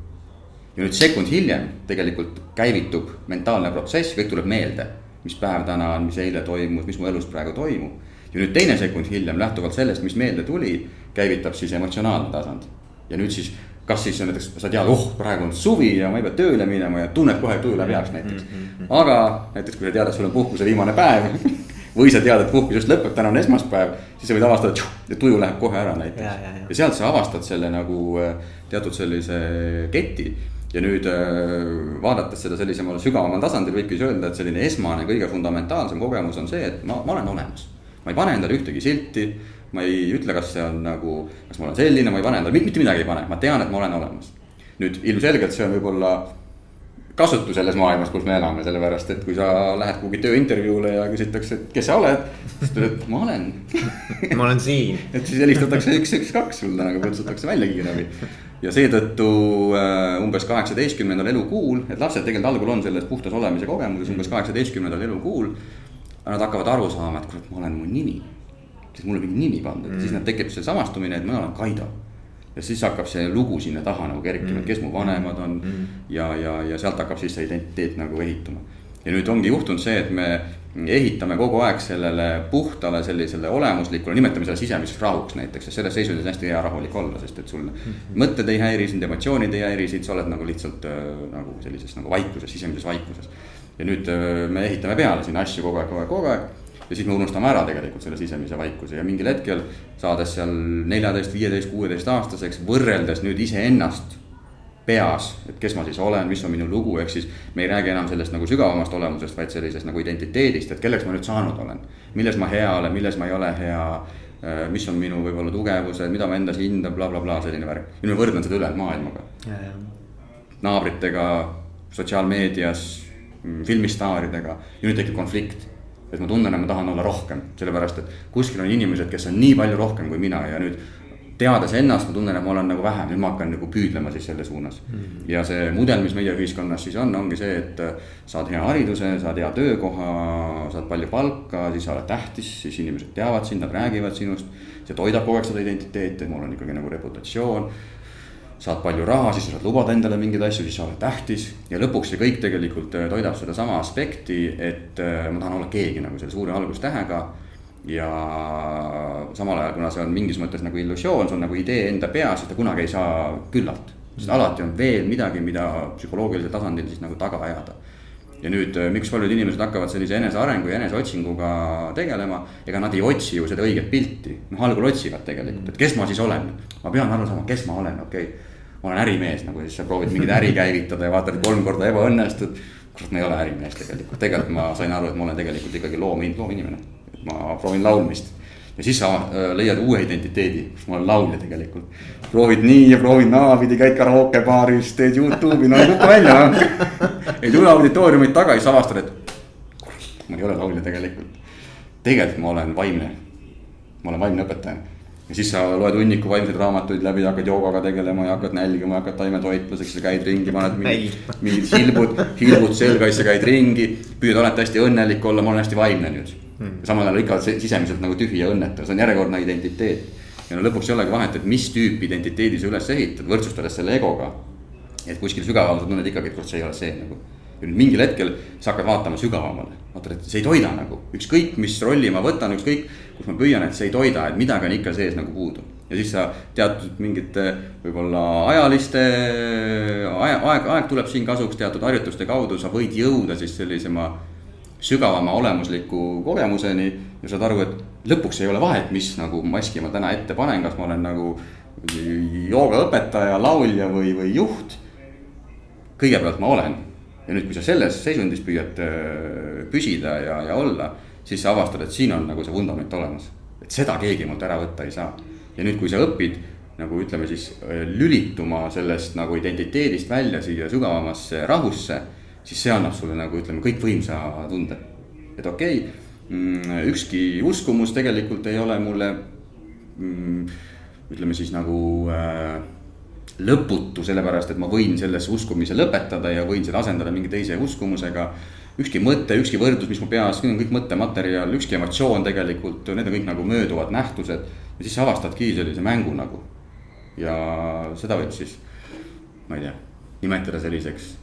ja nüüd sekund hiljem tegelikult käivitub mentaalne protsess, kõik tuleb meelde, mis päev täna on, mis eile toimus, mis mu elus praegu toimub ja nüüd teine sekund hiljem, lähtuvalt sellest, mis meelde tuli, käivitab siis emotsionaalne tasand. ja nüüd siis, kas siis näiteks sa tead, oh, praegu on suvi ja ma ei pea tööle minema ja tunned kohe, et tuju läheb heaks näiteks. Mm, mm, mm. aga näiteks, kui sa tead, et sul on puhkuse viimane päev või sa tead, et puhkus just lõpeb, täna on esmaspäev, siis sa võid avastada, et tuju läheb kohe ära näiteks. ja, ja, ja. ja sealt sa avastad selle nagu äh, teatud sellise keti ja nüüd äh, vaadates seda sellisemal sügavamal tasandil võibki öelda, et selline esmane, kõige fundamentaalsem kogemus on see, et ma, ma olen olemas ma ei pane endale ühtegi silti, ma ei ütle, kas see on nagu, kas ma olen selline, ma ei pane endale, mitte midagi ei pane, ma tean, et ma olen olemas. nüüd ilmselgelt see on võib-olla kasutu selles maailmas, kus me elame, sellepärast et kui sa lähed kuhugi tööintervjuule ja küsitakse, et kes sa oled, siis ütled, et ma olen ma olen siin et siis helistatakse üks, üks, kaks sulle nagu kutsutakse välja kiirabi. ja seetõttu äh, umbes kaheksateistkümnendal elukuul, et lapsed tegelikult algul on selles puhtas olemise kogemuses umbes kaheksateistkümnendal elukuul nad hakkavad aru saama, et kurat, ma olen mu nimi. siis mulle mingi nimi pandud mm., siis nad tekib see samastumine, et mina olen Kaido. ja siis hakkab see lugu sinna taha nagu kerkima mm., et kes mu vanemad on mm. ja, ja, ja sealt hakkab siis see identiteet nagu ehituma. ja nüüd ongi juhtunud see, et me ehitame kogu aeg sellele puhtale sellisele olemuslikule, nimetame seda sisemiseks rahuks näiteks, sest selles seisundis on hästi hea rahulik olla, sest et sul mm -hmm. mõtted ei häiri sind, emotsioonid ei häiri sind, sa oled nagu lihtsalt äh, nagu sellises nagu vaikuses, sisemises vaikuses ja nüüd äh, me ehitame peale sinna asju kogu aeg, kogu aeg, kogu aeg. ja siis me unustame ära tegelikult selle sisemise vaikuse ja mingil hetkel saades seal neljateist, viieteist, kuueteist aastaseks, võrreldes nüüd iseennast peas, et kes ma siis olen, mis on minu lugu, ehk siis me ei räägi enam sellest nagu sügavamast olemusest, vaid sellisest nagu identiteedist, et kelleks ma nüüd saanud olen. milles ma hea olen, milles ma ei ole hea, äh, mis on minu võib-olla tugevused, mida ma endas hindan bla, bla, blablabla, selline värk. nüüd ma võrdlen seda ülejäänud maailmaga. naabritega, sotsiaalmeedias filmistaaridega ja nüüd tekib konflikt. et ma tunnen, et ma tahan olla rohkem, sellepärast et kuskil on inimesed, kes on nii palju rohkem kui mina ja nüüd teades ennast, ma tunnen, et ma olen nagu vähem, nüüd ma hakkan nagu püüdlema siis selle suunas mm. -hmm. ja see mudel, mis meie ühiskonnas siis on, ongi see, et saad hea hariduse, saad hea töökoha, saad palju palka, siis sa oled tähtis, siis inimesed teavad sind, nad räägivad sinust. see toidab kogu aeg seda identiteeti, et mul on ikkagi nagu reputatsioon saad palju raha, siis sa saad lubada endale mingeid asju, siis sa oled tähtis. ja lõpuks see kõik tegelikult toidab sedasama aspekti, et ma tahan olla keegi nagu selle suure algustähega ja samal ajal, kuna see on mingis mõttes nagu illusioon, see on nagu idee enda peas, et ta kunagi ei saa küllalt. sest alati on veel midagi, mida psühholoogilisel tasandil siis nagu taga ajada. ja nüüd, äh, miks paljud inimesed hakkavad sellise enesearengu ja eneseotsinguga tegelema, ega nad ei otsi ju seda õiget pilti. noh, algul otsivad tegelikult, et kes ma siis olen, ma pean aru saama, kes ma olen, okei okay. ma olen ärimees nagu, siis sa proovid mingit äri käivitada ja vaatad, kolm korda ebaõnnestud. kurat, ma ei ole ärimees tegelikult, tegelikult ma sain aru, et ma olen tegelikult ikkagi loom, loominimene ma proovin laulmist. ja siis sa äh, leiad uue identiteedi, kus ma olen laulja tegelikult. proovid nii ja proovid naapidi, käid karaoke baaris, teed Youtube'i, no ei kuku välja noh. ei tule auditooriumit taga, siis avastad, et kurat, ma ei ole laulja tegelikult. tegelikult ma olen vaimne, ma olen vaimne õpetaja ja siis sa loed hunniku vaimseid raamatuid läbi, hakkad joogaga tegelema ja hakkad nälgima ja hakkad taimetoitluseks ja käid ringi, paned mingid, mingid hilbud, hilbud selga, siis sa käid ringi. püüad alati hästi õnnelik olla, ma olen hästi vaimne nüüd mm.. samal ajal ikka sisemiselt nagu tühi ja õnnetu, see on järjekordne identiteet. ja no lõpuks ei olegi vahet, et mis tüüpi identiteedi sa üles ehitad, võrdsustades selle egoga. et kuskil sügaval sa tunned ikkagi, et kurat, see ei ole see nagu. Ja nüüd mingil hetkel sa hakkad vaatama sügavamale, vaatad, et see ei toida nagu, ükskõik mis rolli ma võtan, ükskõik kus ma püüan, et see ei toida, et midagi on ikka sees nagu puudu. Ja siis sa teatud mingite võib-olla ajaliste, aeg, aeg, aeg tuleb siin kasuks teatud harjutuste kaudu, sa võid jõuda siis sellisema sügavama olemusliku kogemuseni ja saad aru, et lõpuks ei ole vahet, mis nagu maski ma täna ette panen, kas ma olen nagu joogaõpetaja, laulja või, või juht. kõigepealt ma olen ja nüüd, kui sa selles seisundis püüad äh, püsida ja, ja olla, siis sa avastad, et siin on nagu see vundament olemas. et seda keegi mult ära võtta ei saa. ja nüüd, kui sa õpid nagu ütleme siis äh, lülituma sellest nagu identiteedist välja siia sügavamasse rahusse siis see annab sulle nagu ütleme, kõikvõimsa tunde. et okei okay,, mm, ükski uskumus tegelikult ei ole mulle mm, ütleme siis nagu äh, lõputu, sellepärast et ma võin sellesse uskumise lõpetada ja võin selle asendada mingi teise uskumusega. ükski mõte, ükski võrdlus, mis mu peas, need on kõik mõttematerjal, ükski emotsioon tegelikult, need on kõik nagu mööduvad nähtused. ja siis sa avastadki sellise mängu nagu. ja seda võib siis, ma ei tea, nimetada selliseks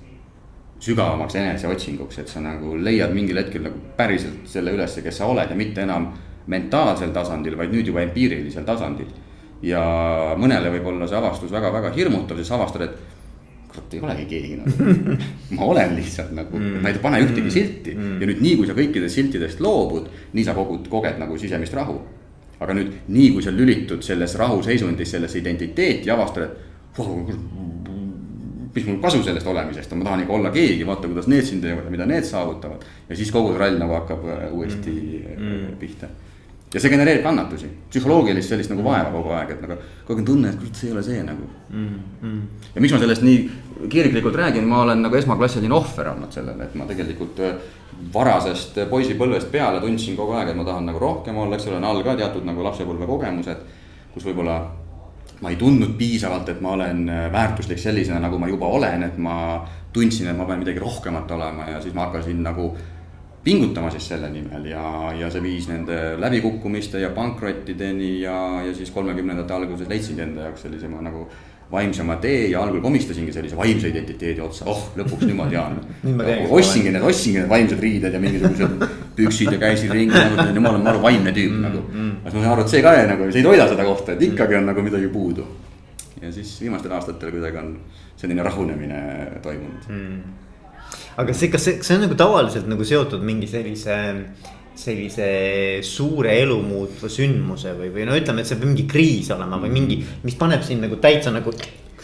sügavamaks eneseotsinguks, et sa nagu leiad mingil hetkel nagu päriselt selle ülesse, kes sa oled ja mitte enam mentaalsel tasandil, vaid nüüd juba empiirilisel tasandil. Ja mõnele võib olla see avastus väga-väga hirmutav, sa avastad, et kurat, ei olegi keegi nagu ma olen lihtsalt nagu mm., ma ei pane ühtegi mm. silti mm. ja nüüd nii, kui sa kõikidest siltidest loobud, nii sa kogud, koged nagu sisemist rahu. aga nüüd nii, kui sa lülitud selles rahuseisundis sellesse identiteeti ja avastad, et oh, mis mul kasu sellest olemisest on, ma tahan ikka olla keegi, vaata, kuidas need siin teevad ja mida need saavutavad. ja siis kogu trall nagu hakkab äh, uuesti mm. mm. pihta. Ja see genereerib kannatusi, psühholoogilist sellist nagu vaeva kogu aeg, et nagu kogu aeg on tunne, et kurat, see ei ole see nagu mm. Mm. ja miks ma sellest nii kirglikult räägin, ma olen nagu esmaklassiline ohver olnud sellele, et ma tegelikult äh, varasest poisipõlvest peale tundsin kogu aeg, et ma tahan nagu rohkem olla, eks ole, on all ka teatud nagu lapsepõlve kogemused, kus võib-olla ma ei tundnud piisavalt, et ma olen äh, väärtuslik sellisena, nagu ma juba olen, et ma tundsin, et ma pean midagi rohkemat olema ja siis ma hakkasin nagu pingutama siis selle nimel ja, ja see viis nende läbikukkumiste ja pankrottideni ja, ja siis kolmekümnendate alguses leidsingi enda jaoks sellise nagu vaimsema tee ja algul komistasingi sellise vaimse identiteedi otsa, oh lõpuks nüüd ma tean ostsingi need, ostsingi need vaimsed riided ja mingisugused püksid ja käisin ringi nagu, nüüd ma olen vaimne tüüp mm, nagu. aga siis ma sain aru, et see ka nagu, see ei toida seda kohta, et ikkagi on nagu midagi puudu. ja siis viimastel aastatel kuidagi on selline rahunemine toimunud. Mm.. Aga see, kas see, kas see on nagu tavaliselt nagu seotud mingi sellise sellise suure elumuutva sündmuse või, või no ütleme, et see peab mingi kriis olema või mingi, mis paneb sind nagu täitsa nagu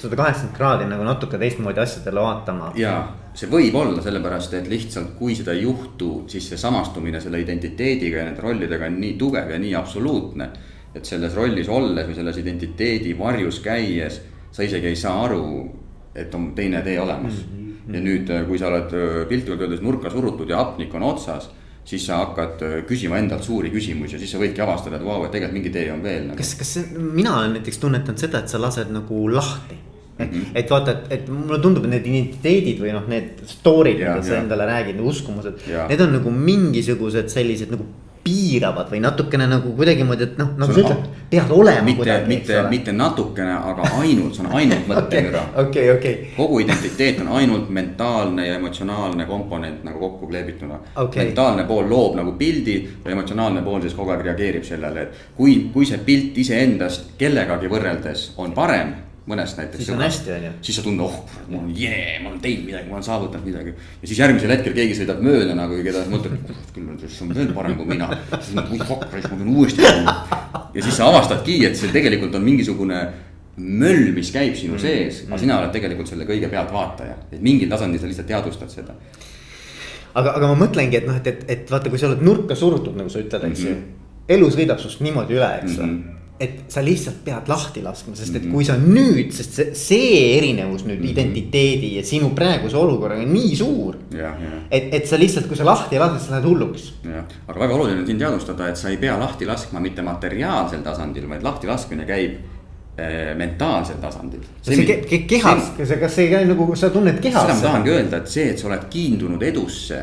sada kaheksakümmend kraadi nagu natuke teistmoodi asjadele vaatama. ja see võib olla sellepärast, et lihtsalt kui seda ei juhtu, siis see samastumine selle identiteediga ja nende rollidega on nii tugev ja nii absoluutne. et selles rollis olles või selles identiteedi varjus käies sa isegi ei saa aru, et on teine tee olemas mm. -hmm. Ja nüüd, kui sa oled piltlikult öeldes nurka surutud ja hapnik on otsas siis sa hakkad äh, küsima endalt suuri küsimusi ja siis sa võidki avastada, et vau, et tegelikult mingi tee on veel nagu.. kas, kas mina olen näiteks tunnetanud seda, et sa lased nagu lahti et mm, -hmm. et vaata, et, et mulle tundub, et need identiteedid või noh, need story'd, mida sa endale räägid, uskumused. Need on nagu mingisugused sellised nagu piiravad või natukene nagu kuidagimoodi, et noh, nagu sa ütled, pead olema. mitte, mitte, mitte natukene, aga ainult, see on ainult mõttemüra okay, okay, okay. kogu identiteet on ainult mentaalne ja emotsionaalne komponent nagu kokku kleebituna okay.. mentaalne pool loob nagu pildi ja emotsionaalne pool siis kogu aeg reageerib sellele, et kui, kui see pilt iseendast kellegagi võrreldes on parem mõnest näiteks. siis on hästi, on ju. siis sa tunned, oh mul on jee, ma olen teinud midagi, ma olen saavutanud midagi. ja siis järgmisel hetkel keegi sõidab mööda nagu, keda sa mõtled, kurat küll, see on veel parem kui mina. siis mõtled, oi fuck, ma pean uuesti. ja siis sa avastadki, et see tegelikult on mingisugune möll, mis käib sinu mm. sees, aga sina oled tegelikult selle kõige pealtvaataja, et mingil tasandil sa lihtsalt teadvustad seda. aga, aga ma mõtlengi, et noh, et, et, et vaata, kui sa oled nurka surutud, nagu sa ütled, eks ju mm -hmm.. elu sõidab sinust niimoodi üle, eks ju mm -hmm et sa lihtsalt pead lahti laskma, sest et mhm. kui sa nüüd, sest see, see erinevus nüüd mm -hmm. identiteedi ja sinu praeguse olukorraga on nii suur. et, et sa lihtsalt, kui sa lahti ei lase, sa lähed hulluks. jah, aga väga oluline on siin teadvustada, et sa ei pea lahti laskma mitte materiaalsel tasandil, vaid lahti laskmine käib äh, mentaalsel tasandil. see, see ke, ke, kehas, kas, kas see ei käi nagu, sa tunned kehas? seda ma tahangi öelda, et see, et sa oled kiindunud edusse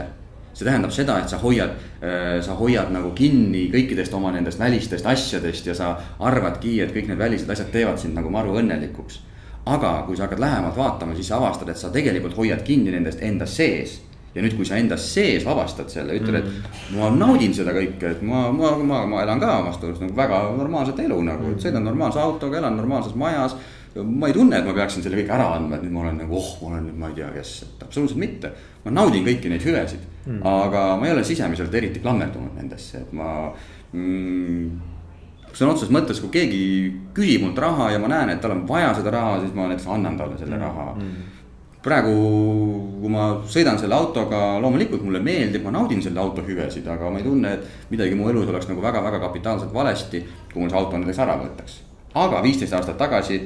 see tähendab seda, et sa hoiad, äh, sa hoiad nagu kinni kõikidest oma nendest välistest asjadest ja sa arvadki, et kõik need välised asjad teevad sind nagu maru õnnelikuks. aga kui sa hakkad lähemalt vaatama, siis sa avastad, et sa tegelikult hoiad kinni nendest endas sees ja nüüd, kui sa endas sees avastad selle, ütled, et mm. ma naudin seda kõike, et ma, ma, ma, ma elan ka vastavalt nagu väga normaalset elu nagu, et sõidan normaalse autoga, elan normaalses majas ma ei tunne, et ma peaksin selle kõik ära andma, et nüüd ma olen nagu, oh, ma olen nüüd, ma ei tea, kes, et absoluutselt mitte. ma naudin kõiki neid hüvesid mm., aga ma ei ole sisemiselt eriti klammerdunud nendesse, et ma mm, sõna otseses mõttes, kui keegi küsib mult raha ja ma näen, et tal on vaja seda raha, siis ma näiteks annan talle selle mm. raha mm. praegu, kui ma sõidan selle autoga, loomulikult mulle meeldib, ma naudin selle auto hüvesid, aga ma ei tunne, et midagi mu elus oleks nagu väga-väga kapitaalselt valesti, kui mul see auto näiteks ära võetaks. aga viisteist aastat tagasi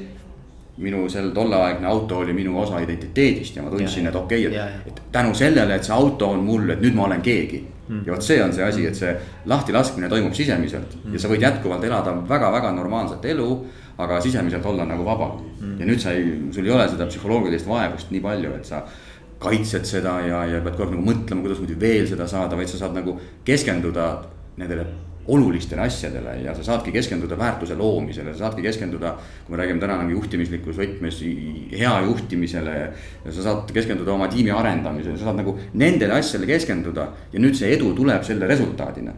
minu sel tolleaegne auto oli minu osa identiteedist ja ma tundsin, et okei okay,, et, et tänu sellele, et see auto on mul, et nüüd ma olen keegi. Mm.. ja vot see on see asi, et see lahtilaskmine toimub sisemiselt. Mm. ja sa võid jätkuvalt elada väga-väga normaalset elu, aga sisemiselt olla nagu vaba. Mm.. ja nüüd sa ei, sul ei ole seda psühholoogilist vaevust nii palju, et sa kaitsed seda ja, ja pead kogu aeg nagu mõtlema, kuidas muidu veel seda saada, vaid sa saad nagu keskenduda nendele olulistele asjadele ja sa saadki keskenduda väärtuse loomisele, sa saadki keskenduda. kui me räägime täna nagu juhtimislikus võtmes hea juhtimisele. sa saad keskenduda oma tiimi arendamisele, sa saad nagu nendele asjadele keskenduda ja nüüd see edu tuleb selle resultaadina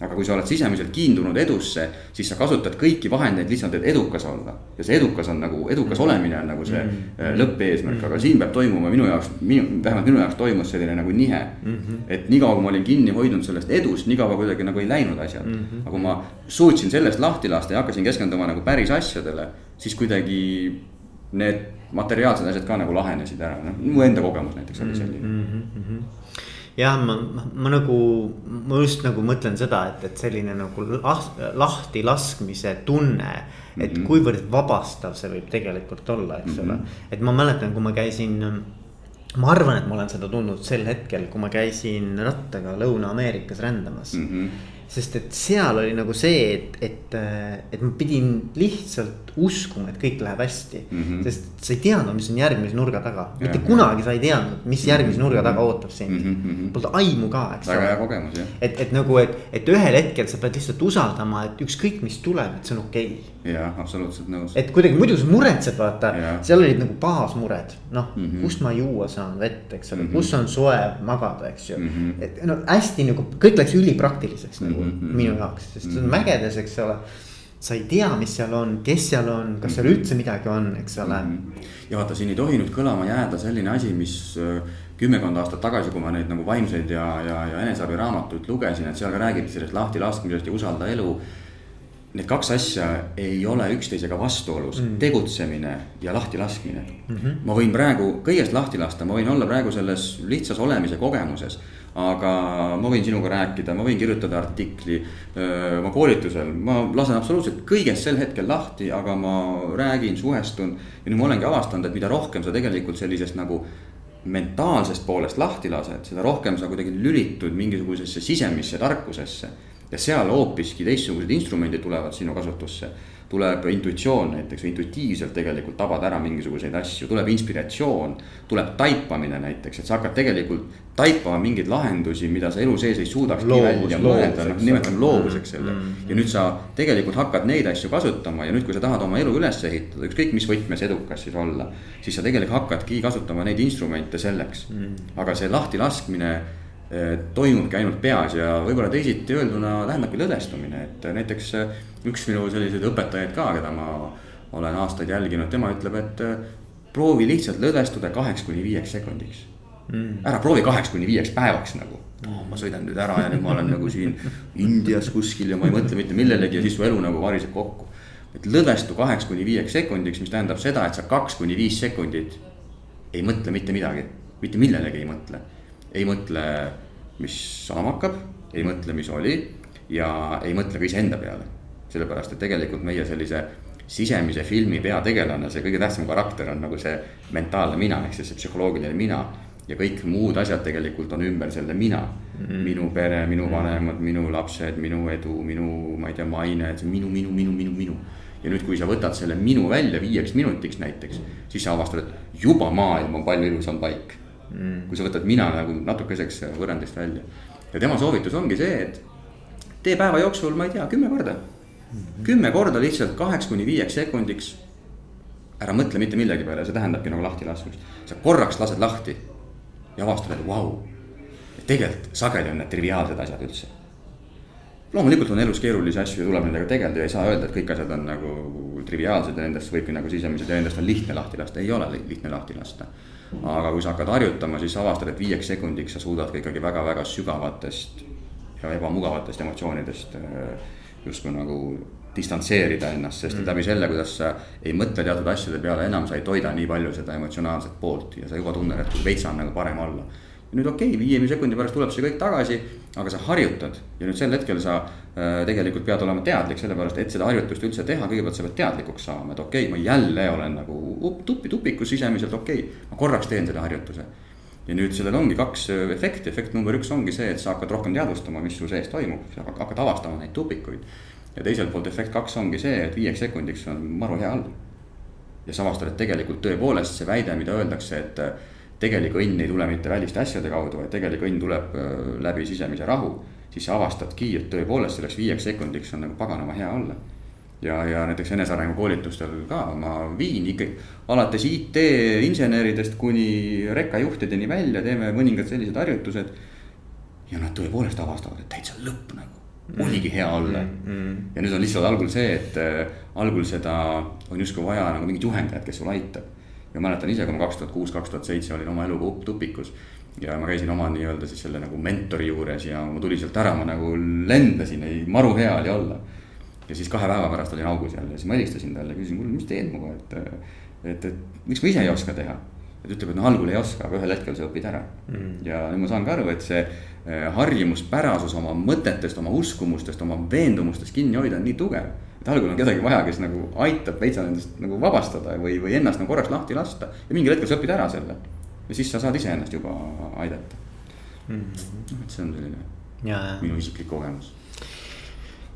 aga kui sa oled sisemiselt kiindunud edusse, siis sa kasutad kõiki vahendeid lihtsalt, et edukas olla. ja see edukas on nagu, edukas mm. olemine on nagu see mm -hmm. lõppeesmärk, aga siin peab toimuma minu jaoks, minu, vähemalt minu jaoks toimus selline nagu nihe mm. -hmm. et niikaua, kui ma olin kinni hoidnud sellest edust, niikaua kuidagi nagu ei läinud asjad mm. -hmm. aga kui ma suutsin sellest lahti lasta ja hakkasin keskenduma nagu päris asjadele, siis kuidagi need materiaalsed asjad ka nagu lahenesid ära, noh mu enda kogemus näiteks oli selline mm. -hmm jah, ma, ma, ma nagu, ma just nagu mõtlen seda, et, et selline nagu lah, lahti laskmise tunne. et mm -hmm. kuivõrd vabastav see võib tegelikult olla, eks ole mm -hmm., et ma mäletan, kui ma käisin ma arvan, et ma olen seda tundnud sel hetkel, kui ma käisin rattaga Lõuna-Ameerikas rändamas mm. -hmm sest et seal oli nagu see, et, et, et ma pidin lihtsalt uskuma, et kõik läheb hästi mm. -hmm. sest sa ei teadnud, mis on järgmise nurga taga, mitte kunagi sa ei teadnud, mis järgmise mhm. nurga taga ootab sind mm. -hmm. Polnud aimu ka, eks väga hea kogemus jah. et, et nagu, et, et ühel hetkel sa pead lihtsalt usaldama, et ükskõik, mis tuleb, et see on okei okay.. jah, absoluutselt nõus. et kuidagi muidu sa muretsed, vaata, seal olid nagu baasmured, noh mm -hmm., kust ma juua saan vett, eks ole mm, -hmm. kus on soe magada, eks ju mm. -hmm. et no hästi nagu kõik läks ülipraktiliseks nagu mm -hmm. minu jaoks, sest see on mägedes, eks ole sa ei tea, mis seal on, kes seal on, kas seal üldse midagi on, eks ole. Mhm. ja vaata, siin ei tohi nüüd kõlama jääda selline asi, mis äh, kümmekond aastat tagasi, kui ma neid nagu vaimseid ja, ja, ja eneseabiraamatuid lugesin, et seal ka räägiti sellest lahtilaskmisest ja usalda elu. Need kaks asja ei ole üksteisega vastuolus mm., tegutsemine ja lahtilaskmine mm. -hmm. ma võin praegu kõigest lahti lasta, ma võin olla praegu selles lihtsas olemise kogemuses aga ma võin sinuga rääkida, ma võin kirjutada artikli oma koolitusel, ma lasen absoluutselt kõigest sel hetkel lahti, aga ma räägin, suhestun. ja nüüd ma olengi avastanud, et mida rohkem sa tegelikult sellisest nagu mentaalsest poolest lahti lased, seda rohkem sa kuidagi lülitud mingisugusesse sisemisse tarkusesse. ja seal hoopiski teistsugused instrumendid tulevad sinu kasutusse tuleb intuitsioon näiteks intuitiivselt tegelikult tabad ära mingisuguseid asju, tuleb inspiratsioon. tuleb taipamine näiteks, et sa hakkad tegelikult taipama mingeid lahendusi, mida sa elu sees ei suudaks nii välja mõelda, noh nimetame loovuseks selle mm. -hmm. ja nüüd sa tegelikult hakkad neid asju kasutama ja nüüd, kui sa tahad oma elu üles ehitada, ükskõik mis võtmes edukas siis olla. siis sa tegelikult hakkadki kasutama neid instrumente selleks mm, -hmm. aga see lahtilaskmine toimubki ainult peas ja võib-olla teisiti öelduna tähendabki lõdvestumine, et näiteks eh, üks minu selliseid õpetajaid ka, keda ma olen aastaid jälginud, tema ütleb, et eh, proovi lihtsalt lõdvestuda kaheks kuni viieks sekundiks. Mm.. ära proovi kaheks kuni viieks päevaks nagu. Oh,, ma sõidan nüüd ära ja nüüd ma olen nagu siin Indias kuskil ja ma ei mõtle mitte millelegi ja siis su elu nagu variseb kokku. et lõdvestu kaheks kuni viieks sekundiks, mis tähendab seda, et sa kaks kuni viis sekundit ei mõtle mitte midagi, mitte millelegi ei mõtle ei mõtle, mis saama hakkab, ei mõtle, mis oli ja ei mõtle ka iseenda peale. sellepärast, et tegelikult meie sellise sisemise filmi peategelane, see kõige tähtsam karakter on nagu see mentaalne mina, ehk siis see psühholoogiline mina. ja kõik muud asjad tegelikult on ümber selle mina mm. -hmm. minu pere, minu mhm. vanemad, minu lapsed, minu edu, minu, ma ei tea, maine, see minu, minu, minu, minu, minu. ja nüüd, kui sa võtad selle minu välja viieks minutiks näiteks, siis sa avastad, et juba maailm on palju ilusam paik mm.. kui sa võtad mina nagu natukeseks võrrandist välja. ja tema soovitus ongi see, et tee päeva jooksul, ma ei tea, kümme korda mm. -hmm. kümme korda lihtsalt kaheks kuni viieks sekundiks. ära mõtle mitte millegi peale, see tähendabki nagu lahtilaskmist. sa korraks lased lahti ja avastad, et vau wow,. tegelikult sageli on need triviaalsed asjad üldse loomulikult on elus keerulisi asju ja tuleb nendega tegeleda ja ei saa öelda, et kõik asjad on nagu triviaalsed ja nendest võibki nagu sisemiselt ja nendest on lihtne lahti lasta, ei ole lihtne lahti lasta aga kui sa hakkad harjutama, siis avastad, et viieks sekundiks sa suudad ka ikkagi väga-väga sügavatest ja ebamugavatest emotsioonidest äh, justkui nagu distantseerida ennast, sest mm. läbi selle, kuidas sa ei mõtle teatud asjade peale enam, sa ei toida nii palju seda emotsionaalset poolt ja sa juba tunned, et veits on nagu parem olla nüüd okei okay,, viie sekundi pärast tuleb see kõik tagasi, aga sa harjutad ja nüüd sel hetkel sa äh, tegelikult pead olema teadlik, sellepärast et seda harjutust üldse teha, kõigepealt sa pead teadlikuks saama, et okei okay,, ma jälle olen nagu up, tupi tupikus sisemiselt, okei okay,, ma korraks teen selle harjutuse. ja nüüd sellel ongi kaks äh, efekti, efekt number üks ongi see, et sa hakkad rohkem teadvustama, mis su sees toimub, sa hakkad avastama neid tupikuid. ja teiselt poolt efekt kaks ongi see, et viieks sekundiks on maru hea olla. ja sa avastad, et tegelikult tõepoolest see väide, mida öeldakse, et tegelik õnn ei tule mitte väliste asjade kaudu, vaid tegelik õnn tuleb äh, läbi sisemise rahu. siis sa avastadki, et tõepoolest selleks viieks sekundiks on nagu paganama hea olla. ja, ja näiteks enesearengu koolitustel ka ma viin ikkagi alates IT-inseneridest kuni rekkajuhtideni välja, teeme mõningad sellised harjutused. ja nad tõepoolest avastavad, et täitsa lõpp nagu oligi hea olla mm. -hmm. ja nüüd on lihtsalt algul see, et äh, algul seda on justkui vaja nagu mingit juhendajat, kes sulle aitab ja mäletan ise, kui ma kaks tuhat kuus, kaks tuhat seitse olin oma eluga tupikus. ja ma käisin oma nii-öelda siis selle nagu mentori juures ja ma tulin sealt ära, ma nagu lendasin, ei maru hea oli olla. ja siis kahe päeva pärast olin augus jälle ja siis ma helistasin talle, küsisin, kuule, mis teed minuga, et. et, et miks ma ise ei oska teha. et ütleb, et no algul ei oska, aga ühel hetkel sa õpid ära mm.. ja nüüd ma saan ka aru, et see eh, harjumuspärasus oma mõtetest, oma uskumustest, oma veendumustest kinni hoida on nii tugev et algul on kedagi vaja, kes nagu aitab veitsa nendest nagu vabastada või, või ennast nagu korraks lahti lasta. ja mingil hetkel sa õpid ära selle ja siis sa saad iseennast juba aidata mm. -hmm. et see on selline ja, ja. minu isiklik kogemus.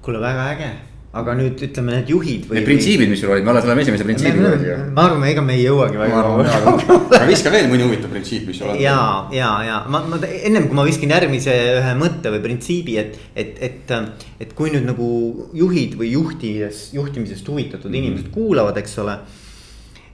kuule, väga äge aga nüüd ütleme need juhid või. Need printsiibid, mis sul olid, me alles oleme esimese printsiibi juures ju. ma arvan, ega me ei jõuagi väga kaugele. aga viska veel mõni huvitav printsiip, mis sul on. ja, ja, ja ma, ma ennem kui ma viskan järgmise ühe mõtte või printsiibi, et, et, et, et kui nüüd nagu juhid või juhtides, juhtimisest huvitatud mm -hmm. inimesed kuulavad, eks ole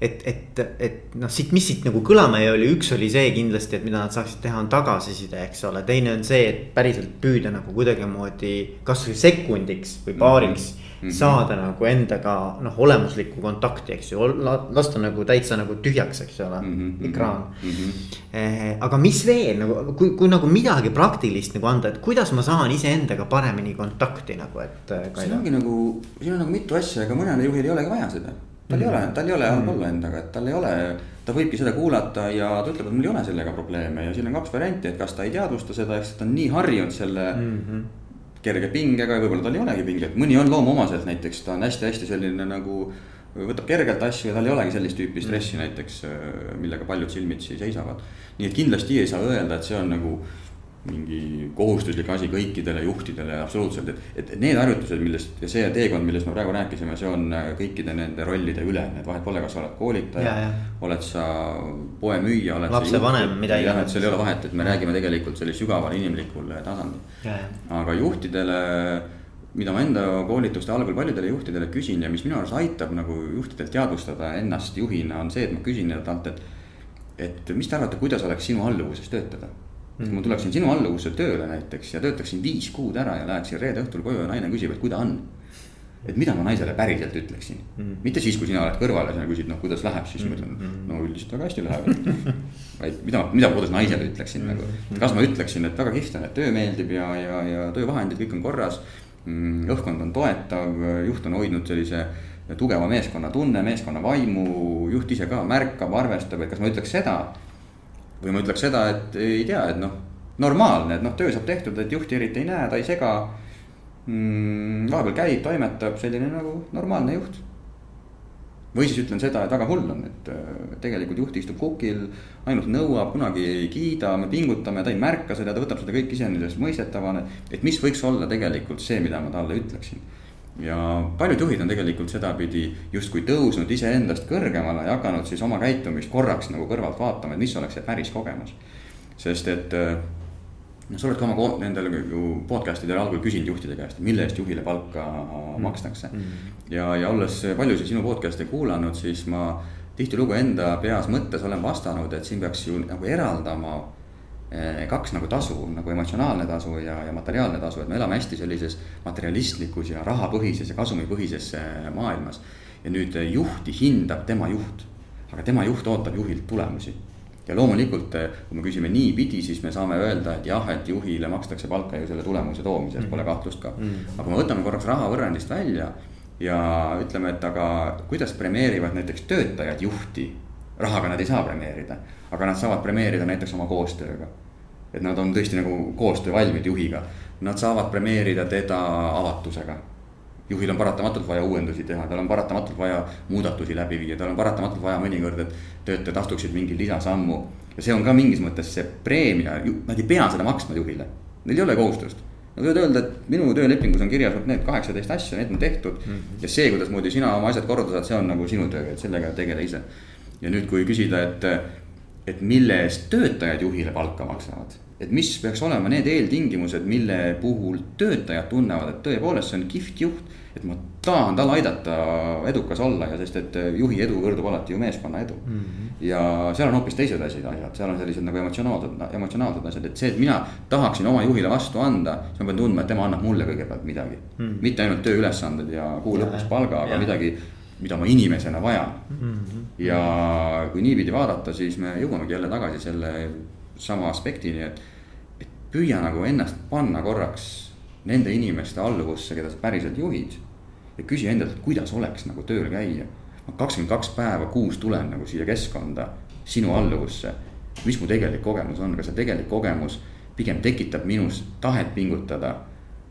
et, et, et noh, siit, mis siit nagu kõlama jäi, oli üks oli see kindlasti, et mida nad saaksid teha, on tagasiside, eks ole, teine on see, et päriselt püüda nagu kuidagimoodi kasvõi sekundiks või paariks mm. -hmm Mm -hmm. saada nagu endaga noh, olemuslikku kontakti, eks ju, lasta nagu täitsa nagu tühjaks, eks ole mm, -hmm. ekraan mm. -hmm. aga mis veel nagu, kui, kui nagu midagi praktilist nagu anda, et kuidas ma saan iseendaga paremini kontakti nagu, et. Eh, siin ongi nagu, siin on nagu mitu asja, ega mõnel juhil ei olegi vaja seda. tal mm -hmm. ei ole, tal ei ole halb mm -hmm. olla endaga, et tal ei ole, ta võibki seda kuulata ja ta ütleb, et mul ei ole sellega probleeme ja siin on kaks varianti, et kas ta ei teadvusta seda, eks ta on nii harjunud selle mm. -hmm kerge pingega ja võib-olla tal ei olegi pinget, mõni on loomuomaselt näiteks, ta on hästi-hästi selline nagu võtab kergelt asju ja tal ei olegi sellist tüüpi stressi mm. näiteks, millega paljud silmitsi seisavad. nii et kindlasti ei saa öelda, et see on nagu mingi kohustuslik asi kõikidele juhtidele absoluutselt, et, et need harjutused, millest ja see teekond, millest me praegu rääkisime, see on äh, kõikide nende rollide ülene, et vahet pole, kas sa oled koolitaja, oled sa poemüüja, oled. lapsevanem, midagi. jah, et seal ei ole vahet, et me räägime tegelikult sellisel sügaval inimlikul tasandil. aga juhtidele, mida ma enda koolituste algul paljudele juhtidele küsin ja mis minu arust aitab nagu juhtidel teadvustada ennast juhina, on see, et ma küsin talt, et. et mis te arvate, kuidas oleks sinu alluvuses töötada kui ma tuleksin sinu alluvusse tööle näiteks ja töötaksin viis kuud ära ja läheksin reede õhtul koju ja naine küsib, et kui ta on. et mida ma naisele päriselt ütleksin mm, -hmm. mitte siis, kui sina oled kõrval ja sina küsid, noh, kuidas läheb, siis ma ütlen, mhm. no üldiselt väga hästi läheb. vaid mida, mida ma kodus naisele ütleksin mm -hmm. nagu, kas ma ütleksin, et väga kihvt on, et töö meeldib ja, ja, ja töövahendid, kõik on korras. Mm, õhkkond on toetav, juht on hoidnud sellise tugeva meeskonna tunne, meeskonna vaimu, juht ise ka märkab, arvestab, et kas ma ütleks seda või ma ütleks seda, et ei tea, et noh, normaalne, et noh, töö saab tehtud, et juhti eriti ei näe, ta ei sega mm,. vahepeal käib, toimetab, selline nagu normaalne juht. või siis ütlen seda, et väga hull on, et äh, tegelikult juht istub kukil, ainult nõuab, kunagi ei kiida, me pingutame, ta ei märka seda, ta võtab seda kõik iseenesestmõistetavana. et mis võiks olla tegelikult see, mida ma talle ütleksin ja paljud juhid on tegelikult sedapidi justkui tõusnud iseendast kõrgemale ja hakanud siis oma käitumist korraks nagu kõrvalt vaatama, et mis oleks see päris kogemus. sest et noh, sa oled ka oma nendel ju podcast idel algul küsinud juhtide käest, mille eest juhile palka mm. makstakse mm. -hmm. ja, ja olles paljusid sinu podcast'e kuulanud, siis ma tihtilugu enda peas mõttes olen vastanud, et siin peaks ju nagu eraldama kaks nagu tasu, nagu emotsionaalne tasu ja, ja materiaalne tasu, et me elame hästi sellises materialistlikus ja rahapõhises ja kasumipõhises eh, maailmas. ja nüüd eh, juhti hindab tema juht, aga tema juht ootab juhilt tulemusi. ja loomulikult, kui me küsime niipidi, siis me saame öelda, et jah, et juhile makstakse palka ju selle tulemuse toomises mm., pole kahtlust ka mm.. aga kui me võtame korraks raha võrrandist välja ja ütleme, et aga kuidas premeerivad näiteks töötajad juhti rahaga nad ei saa premeerida, aga nad saavad premeerida näiteks oma koostööga. et nad on tõesti nagu koostöövalmid juhiga, nad saavad premeerida teda avatusega. juhil on paratamatult vaja uuendusi teha, tal on paratamatult vaja muudatusi läbi viia, tal on paratamatult vaja mõnikord, et töötajad astuksid mingi lisasammu. ja see on ka mingis mõttes see preemia, nad ei pea seda maksma juhile, neil ei ole kohustust Nad võivad öelda, et minu töölepingus on kirjas vot need kaheksateist asja, need on tehtud mm. -hmm. ja see, kuidasmoodi sina oma asjad korda saad, see on nagu sinu töö, et sellega tegele ise ja nüüd, kui küsida, et, et mille eest töötajad juhile palka maksavad. et mis peaks olema need eeltingimused, mille puhul töötajad tunnevad, et tõepoolest see on kihvt juht. et ma tahan tal aidata edukas olla ja sest, et juhi edu võrdub alati ju meeskonna edu mm. -hmm. ja seal on hoopis teised asjad, asjad, seal on sellised nagu emotsionaalsed, emotsionaalsed asjad, et see, et mina tahaksin oma juhile vastu anda. siis ma pean tundma, et tema annab mulle kõigepealt midagi mm. -hmm. mitte ainult tööülesanded ja kuu lõpus palga, aga ja. midagi mida ma inimesena vajan mm. -hmm. ja kui niipidi vaadata, siis me jõuamegi jälle tagasi selle sama aspektini, et, et püüa nagu ennast panna korraks nende inimeste alluvusse, keda sa päriselt juhid. ja küsi endalt, et kuidas oleks nagu tööl käia. ma kakskümmend kaks päeva kuus tulen nagu siia keskkonda, sinu alluvusse. mis mu tegelik kogemus on, kas see tegelik kogemus pigem tekitab minus tahet pingutada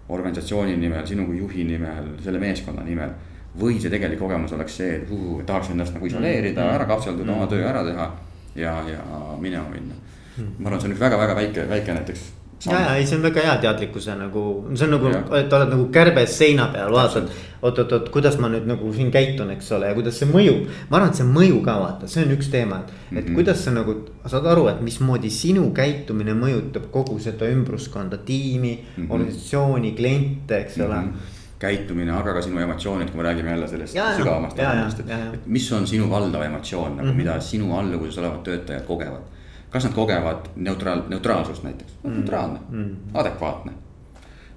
organisatsiooni nimel, sinu kui juhi nimel, selle meeskonna nimel või see tegelik kogemus oleks see, et uh, tahaks ennast nagu isoleerida mm., ära kapselduda mm., oma töö ära teha ja, ja minema minna mm.. ma arvan, see on üks väga-väga väike, väike näiteks. ja, ja ei, see on väga hea teadlikkuse nagu, see on nagu, et oled nagu kärbes seina peal, vaatad. oot, oot, oot, kuidas ma nüüd nagu siin käitun, eks ole, ja kuidas see mõjub. ma arvan, et see mõju ka vaata, see on üks teema, et mm, -hmm. kuidas sa nagu saad aru, et mismoodi sinu käitumine mõjutab kogu seda ümbruskonda, tiimi mm, -hmm. organisatsiooni, kliente, eks mm -hmm. Käitumine, aga ka sinu emotsioonid, kui me räägime jälle sellest ja, sügavamast tasandist, et, et mis on sinu valdav emotsioon nagu mm, -hmm. mida sinu alluvuses olevad töötajad kogevad. kas nad kogevad neutraal, neutraalsust näiteks mm, -hmm. neutraalne mm, -hmm. adekvaatne.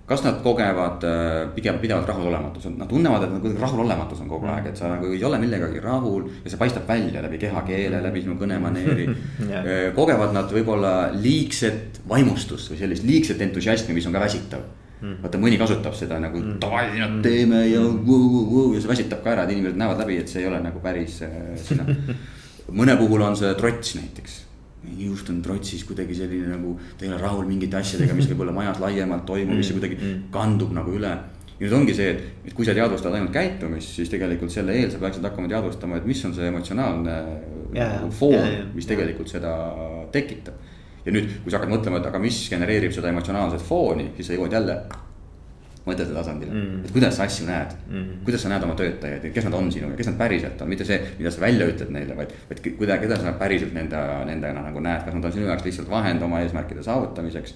kas nad kogevad äh, pigem pidevalt rahulolematust, nad tunnevad, et nagu rahulolematus on kogu aeg, et sa nagu ei ole millegagi rahul ja see paistab välja läbi kehakeele, läbi sinu kõnemaneeri yeah.. Äh, kogevad nad võib-olla liigset vaimustust või sellist liigset entusiasmi, mis on ka väsitav mm.. vaata, mõni kasutab seda nagu mm. davai, nüüd teeme ja vuu, vuu, vuu ja see väsitab ka ära, et inimesed näevad läbi, et see ei ole nagu päris äh, sina mõne puhul on see trots näiteks. just on trotsis kuidagi selline nagu, ta ei ole rahul mingite asjadega, mis võib-olla majas laiemalt toimub, mis mm. kuidagi mm. kandub nagu üle. ja nüüd ongi see, et, et kui sa teadvustad ainult käitumist, siis tegelikult selle eel sa peaksid hakkama teadvustama, et mis on see emotsionaalne yeah, foon yeah,, yeah, mis tegelikult yeah. seda tekitab. Ja nüüd, kui sa hakkad mõtlema, et aga mis genereerib seda emotsionaalset fooni, siis sa jõuad jälle mõtete tasandile mm., et kuidas sa asju näed mm., kuidas sa näed oma töötajaid, kes nad on sinuga, kes nad päriselt on, mitte see, mida sa välja ütled neile, vaid, vaid kuidas, keda sa päriselt nende, nendena nagu näed, kas nad on sinu jaoks lihtsalt vahend oma eesmärkide saavutamiseks.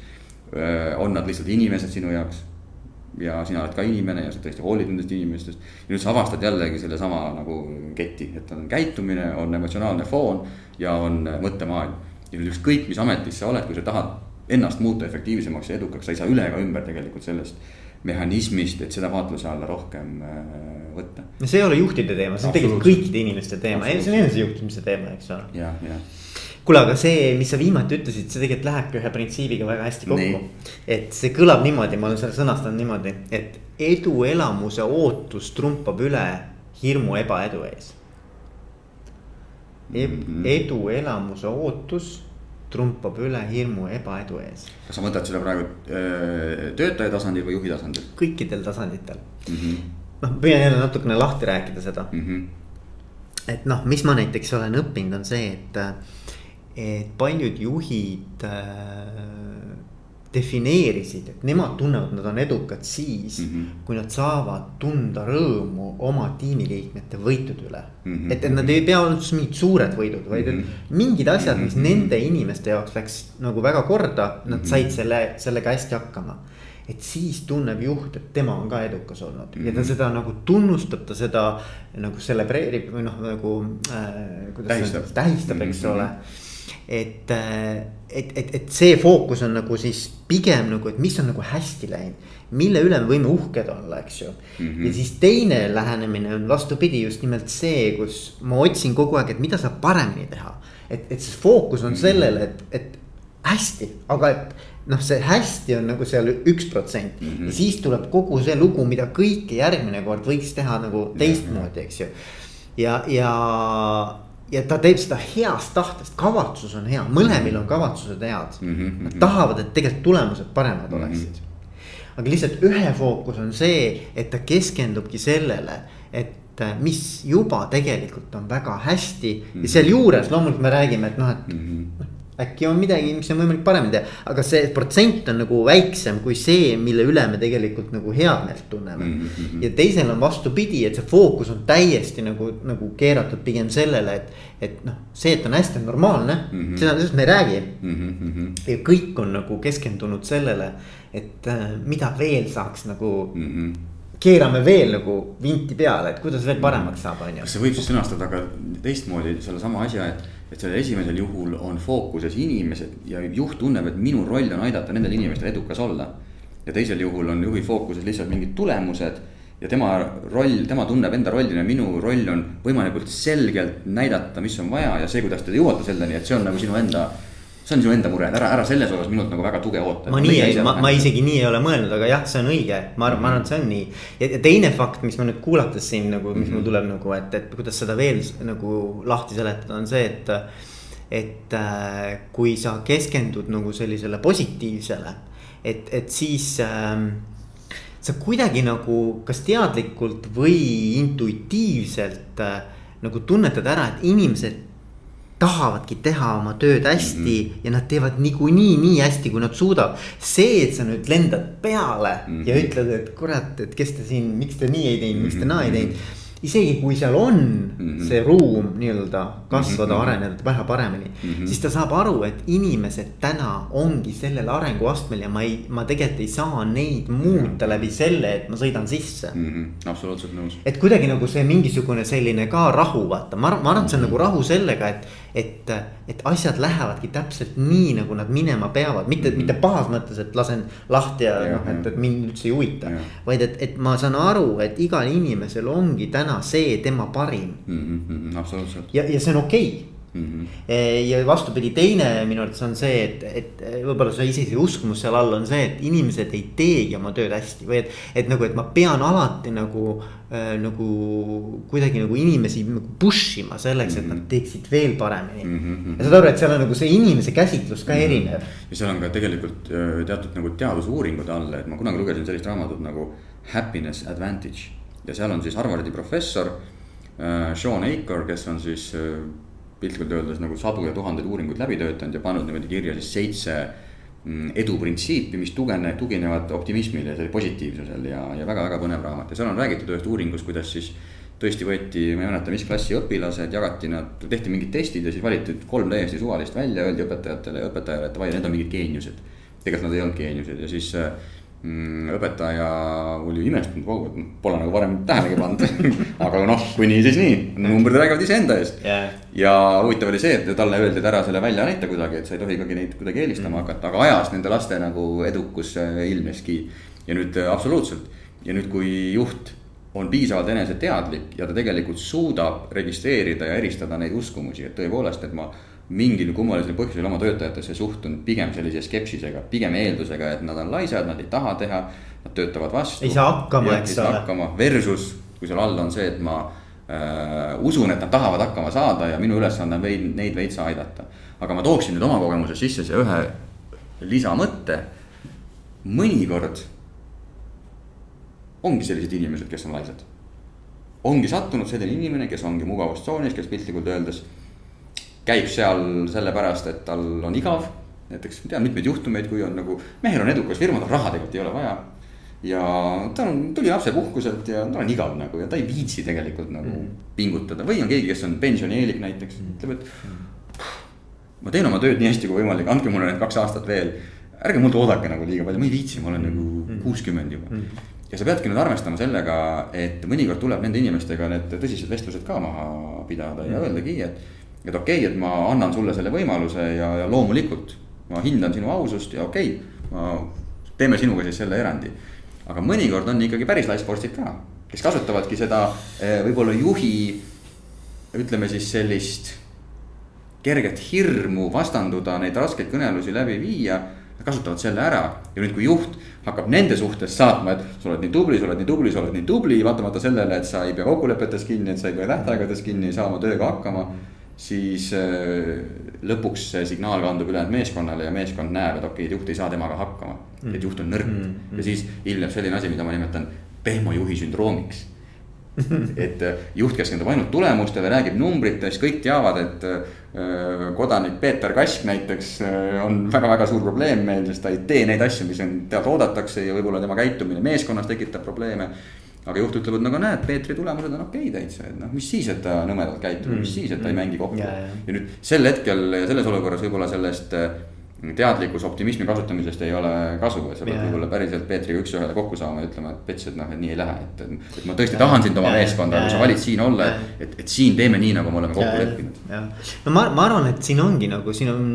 on nad lihtsalt inimesed sinu jaoks ja sina oled ka inimene ja sa tõesti hoolid nendest inimestest. ja nüüd sa avastad jällegi sellesama nagu keti, et on käitumine, on emotsionaalne foon ja on mõttemaailm. Ükskõik, mis ametis sa oled, kui sa tahad ennast muuta efektiivsemaks ja edukaks, sa ei saa üle ega ümber tegelikult sellest mehhanismist, et seda vaatluse alla rohkem äh, võtta. no see ei ole juhtide teema, see on tegelikult kõikide inimeste teema, see on enesejuhtimise teema, eks ole. jah, jah kuule, aga see, mis sa viimati ütlesid, see tegelikult lähebki ühe printsiibiga väga hästi kokku. et see kõlab niimoodi, ma olen selle sõnastanud niimoodi, et eduelamuse ootus trumpab üle hirmu ebaedu ees e. eduelamuse ootus trumpab üle hirmu ebaedu ees. kas sa mõtled seda praegu öö, töötaja tasandil või juhi tasandil? kõikidel tasanditel mm -hmm.. noh, püüan jälle natukene lahti rääkida seda mm. -hmm. et noh, mis ma näiteks olen õppinud, on see, et et paljud juhid äh, defineerisid, et nemad tunnevad, nad on edukad siis mm, -hmm. kui nad saavad tunda rõõmu oma tiimiliikmete võitude üle mm. -hmm. et, et nad ei pea olema mingid suured võidud, vaid mm -hmm. mingid asjad, mis mm -hmm. nende inimeste jaoks läks nagu väga korda, nad mm -hmm. said selle, sellega hästi hakkama et siis tunneb juht, et tema on ka edukas olnud mm -hmm. ja ta mhm. seda nagu tunnustab, ta seda nagu celebreerib või noh, nagu äh,. tähistab, tähistab, eks mm -hmm. ole et, äh, et, et, et see fookus on nagu siis pigem nagu, et mis on nagu hästi läinud. mille üle me võime uhked olla, eks ju mm. -hmm. ja siis teine lähenemine on vastupidi, just nimelt see, kus ma otsin kogu aeg, et mida saab paremini teha. et, et see fookus on mm -hmm. sellele, et, et hästi, aga et noh, see hästi on nagu seal üks protsent mm -hmm. ja siis tuleb kogu see lugu, mida kõike järgmine kord võiks teha nagu teistmoodi, eks ju. ja, ja ja ta teeb seda heast tahtest, kavatsus on hea, mõlemil on kavatsused head mm. -hmm. Nad tahavad, et tegelikult tulemused paremad mm -hmm. oleksid. aga lihtsalt ühe fookus on see, et ta keskendubki sellele, et äh, mis juba tegelikult on väga hästi mm -hmm. ja sealjuures loomulikult me räägime, et noh, et mm. -hmm äkki on midagi, mis on võimalik paremini teha, aga see protsent on nagu väiksem kui see, mille üle me tegelikult nagu head meelt tunneme mm. -hmm. ja teisel on vastupidi, et see fookus on täiesti nagu, nagu keeratud pigem sellele, et. et noh, see, et on hästi, normaalne mm, -hmm. seda, sellest me ei räägi mm. -hmm. ja kõik on nagu keskendunud sellele, et äh, mida veel saaks nagu mm. -hmm keerame veel nagu vinti peale, et kuidas veel paremaks saab, on ju. kas see võib siis sõnastada ka teistmoodi sellesama asja, et et sellel esimesel juhul on fookuses inimesed ja juht tunneb, et minu roll on aidata nendel inimestel edukas olla. ja teisel juhul on juhi fookuses lihtsalt mingid tulemused ja tema roll, tema tunneb enda rollina, minu roll on võimalikult selgelt näidata, mis on vaja ja see, kuidas te jõuate selleni, et see on nagu sinu enda see on sinu enda mure, ära, ära selles osas minult nagu väga tuge oota. ma nii ei, ma, ma isegi nii ei ole mõelnud, aga jah, see on õige, ma arvan, ma arvan, et see on nii. ja teine fakt, mis ma nüüd kuulates siin nagu, mis mm -hmm. mul tuleb nagu, et, et kuidas seda veel nagu lahti seletada, on see, et. et äh, kui sa keskendud nagu sellisele positiivsele, et, et siis äh, sa kuidagi nagu kas teadlikult või intuitiivselt äh, nagu tunnetad ära, et inimesed tahavadki teha oma tööd hästi mm -hmm. ja nad teevad niikuinii nii hästi, kui nad suudavad. see, et sa nüüd lendad peale mm -hmm. ja ütled, et kurat, et kes te siin, miks te nii ei teinud, miks te naa ei teinud isegi kui seal on mm -hmm. see ruum nii-öelda kasvada mm, -hmm. areneda vähe paremini mm. -hmm. siis ta saab aru, et inimesed täna ongi sellel arenguastmel ja ma ei, ma tegelikult ei saa neid muuta läbi selle, et ma sõidan sisse mm. -hmm. absoluutselt nõus. et kuidagi nagu see mingisugune selline ka rahu, vaata, ma arvan, ma arvan, et see on mm -hmm. nagu rahu sellega, et et, et asjad lähevadki täpselt nii, nagu nad minema peavad, mitte mm, -hmm. mitte pahas mõttes, et lasen lahti ja, ja noh, et, et mind üldse ei huvita. vaid et, et ma saan aru, et igal inimesel ongi täna see tema parim mm. -hmm, absoluutselt. ja, ja see on okei okay Mm -hmm. ja vastupidi, teine minu arvates on see, et, et võib-olla see isegi uskumus seal all on see, et inimesed ei teegi oma tööd hästi või et. et nagu, et ma pean alati nagu äh,, nagu kuidagi nagu inimesi nagu push ima selleks et nad mhm. teeksid veel paremini mm. -hmm. ja saad aru, et seal on nagu see inimese käsitlus ka mm -hmm. erinev. ja seal on ka tegelikult teatud nagu teadusuuringud all, et ma kunagi lugesin sellist raamatut nagu happiness advantage ja seal on siis Harvardi professor äh, Sean Aker, kes on siis äh, piltlikult öeldes nagu sadu ja tuhandeid uuringuid läbi töötanud ja pannud niimoodi kirja siis seitse mm, edu printsiipi, mis tugene, tuginevad optimismile ja positiivsusel ja, ja väga-väga põnev raamat ja seal on räägitud ühest uuringust, kuidas siis tõesti võeti, ma ei mäleta, mis klassi õpilased, jagati nad, tehti mingid testid ja siis valiti kolm täiesti suvalist välja, öeldi õpetajatele ja õpetajale, et davai, need on mingid geeniused. tegelikult nad ei olnud geeniused ja siis äh, õpetaja oli imestunud, vau, et pole nagu varem tähelegi pannud. Aga noh, kui nii, siis nii, numbrid räägivad iseenda eest yeah.. ja huvitav oli see, et talle öeldi, et ära selle välja näita kuidagi, et sa ei tohi ikkagi neid kuidagi eelistama mm. hakata, aga ajas nende laste nagu edukus äh, ilmneski. ja nüüd äh, absoluutselt. Ja nüüd, kui juht on piisavalt eneseteadlik ja ta tegelikult suudab registreerida ja eristada neid uskumusi, et tõepoolest, et ma mingil kummalisel põhjusel oma töötajatesse suhtun pigem sellise skepsisega, pigem eeldusega, et nad on laisad, nad ei taha teha. Nad töötavad vastu. ei saa hakkama, eks ole. Versus, kui seal all on see, et ma äh, usun, et nad tahavad hakkama saada ja minu ülesanne on veid, neid veitsa aidata. aga ma tooksin nüüd oma kogemuses sisse siia ühe lisamõtte. mõnikord ongi sellised inimesed, kes on laisad. ongi sattunud selline inimene, kes ongi mugavustsoonis, kes piltlikult öeldes käib seal sellepärast, et tal on igav. näiteks tean mitmeid juhtumeid, kui on nagu, mehel on edukas firma, tal raha tegelikult ei ole vaja. ja tal on, tuli lapsepuhkuselt ja tal on igav nagu ja ta ei viitsi tegelikult nagu mm. pingutada või on keegi, kes on pensionieelik näiteks mm., ütleb, et. ma teen oma tööd nii hästi kui võimalik, andke mulle need kaks aastat veel. ärge mult oodake nagu liiga palju, ma ei viitsi, ma olen mm. nagu mm. kuuskümmend juba mm ja sa peadki nüüd arvestama sellega, et mõnikord tuleb nende inimestega need tõsised vestlused ka maha pidada ja öeldagi, et et okei okay,, et ma annan sulle selle võimaluse ja, ja loomulikult ma hindan sinu ausust ja okei okay,, ma teeme sinuga siis selle erandi. aga mõnikord on ikkagi päris laisportsid ka, kes kasutavadki seda eh, võib-olla juhi, ütleme siis sellist kerget hirmu vastanduda, neid raskeid kõnelusi läbi viia. Kasutavad selle ära ja nüüd, kui juht hakkab nende suhtes saatma, et sa oled nii tubli, sa oled nii tubli, sa oled nii tubli, vaatamata sellele, et sa ei pea kokkulepetes kinni, et sa ei pea tähtaegades kinni, ei saa oma tööga hakkama siis äh, lõpuks see signaal kandub ülejäänud meeskonnale ja meeskond näeb, et okei okay,, juht ei saa temaga hakkama. et juht on nõrk mm -hmm. ja siis ilmneb selline asi, mida ma nimetan pehmojuhi sündroomiks et äh, juht keskendub ainult tulemustele, räägib numbritest, kõik teavad, et äh, kodanik Peeter Kask näiteks on väga-väga suur probleem meil, sest ta ei tee neid asju, mis on, temalt oodatakse ja võib-olla tema käitumine meeskonnas tekitab probleeme aga juht ütleb, et no aga näed, Peetri tulemused on okei okay täitsa, et noh, mis siis, et ta nõmedalt käitub mm., mis siis, et ta ei mm. mängi kokku. ja nüüd sel hetkel selles olukorras võib-olla sellest äh, teadlikkus optimismi kasutamisest ei ole kasu, et sa pead võib-olla päriselt Peetriga üks-ühele kokku saama ja ütlema, et Pets, et noh, et nii ei lähe, et, et ma tõesti tahan sind oma meeskonda, kui sa valid siin olla, et, et, et siin teeme nii, nagu me oleme kokku leppinud. no ma, ma arvan, et siin ongi nagu siin on,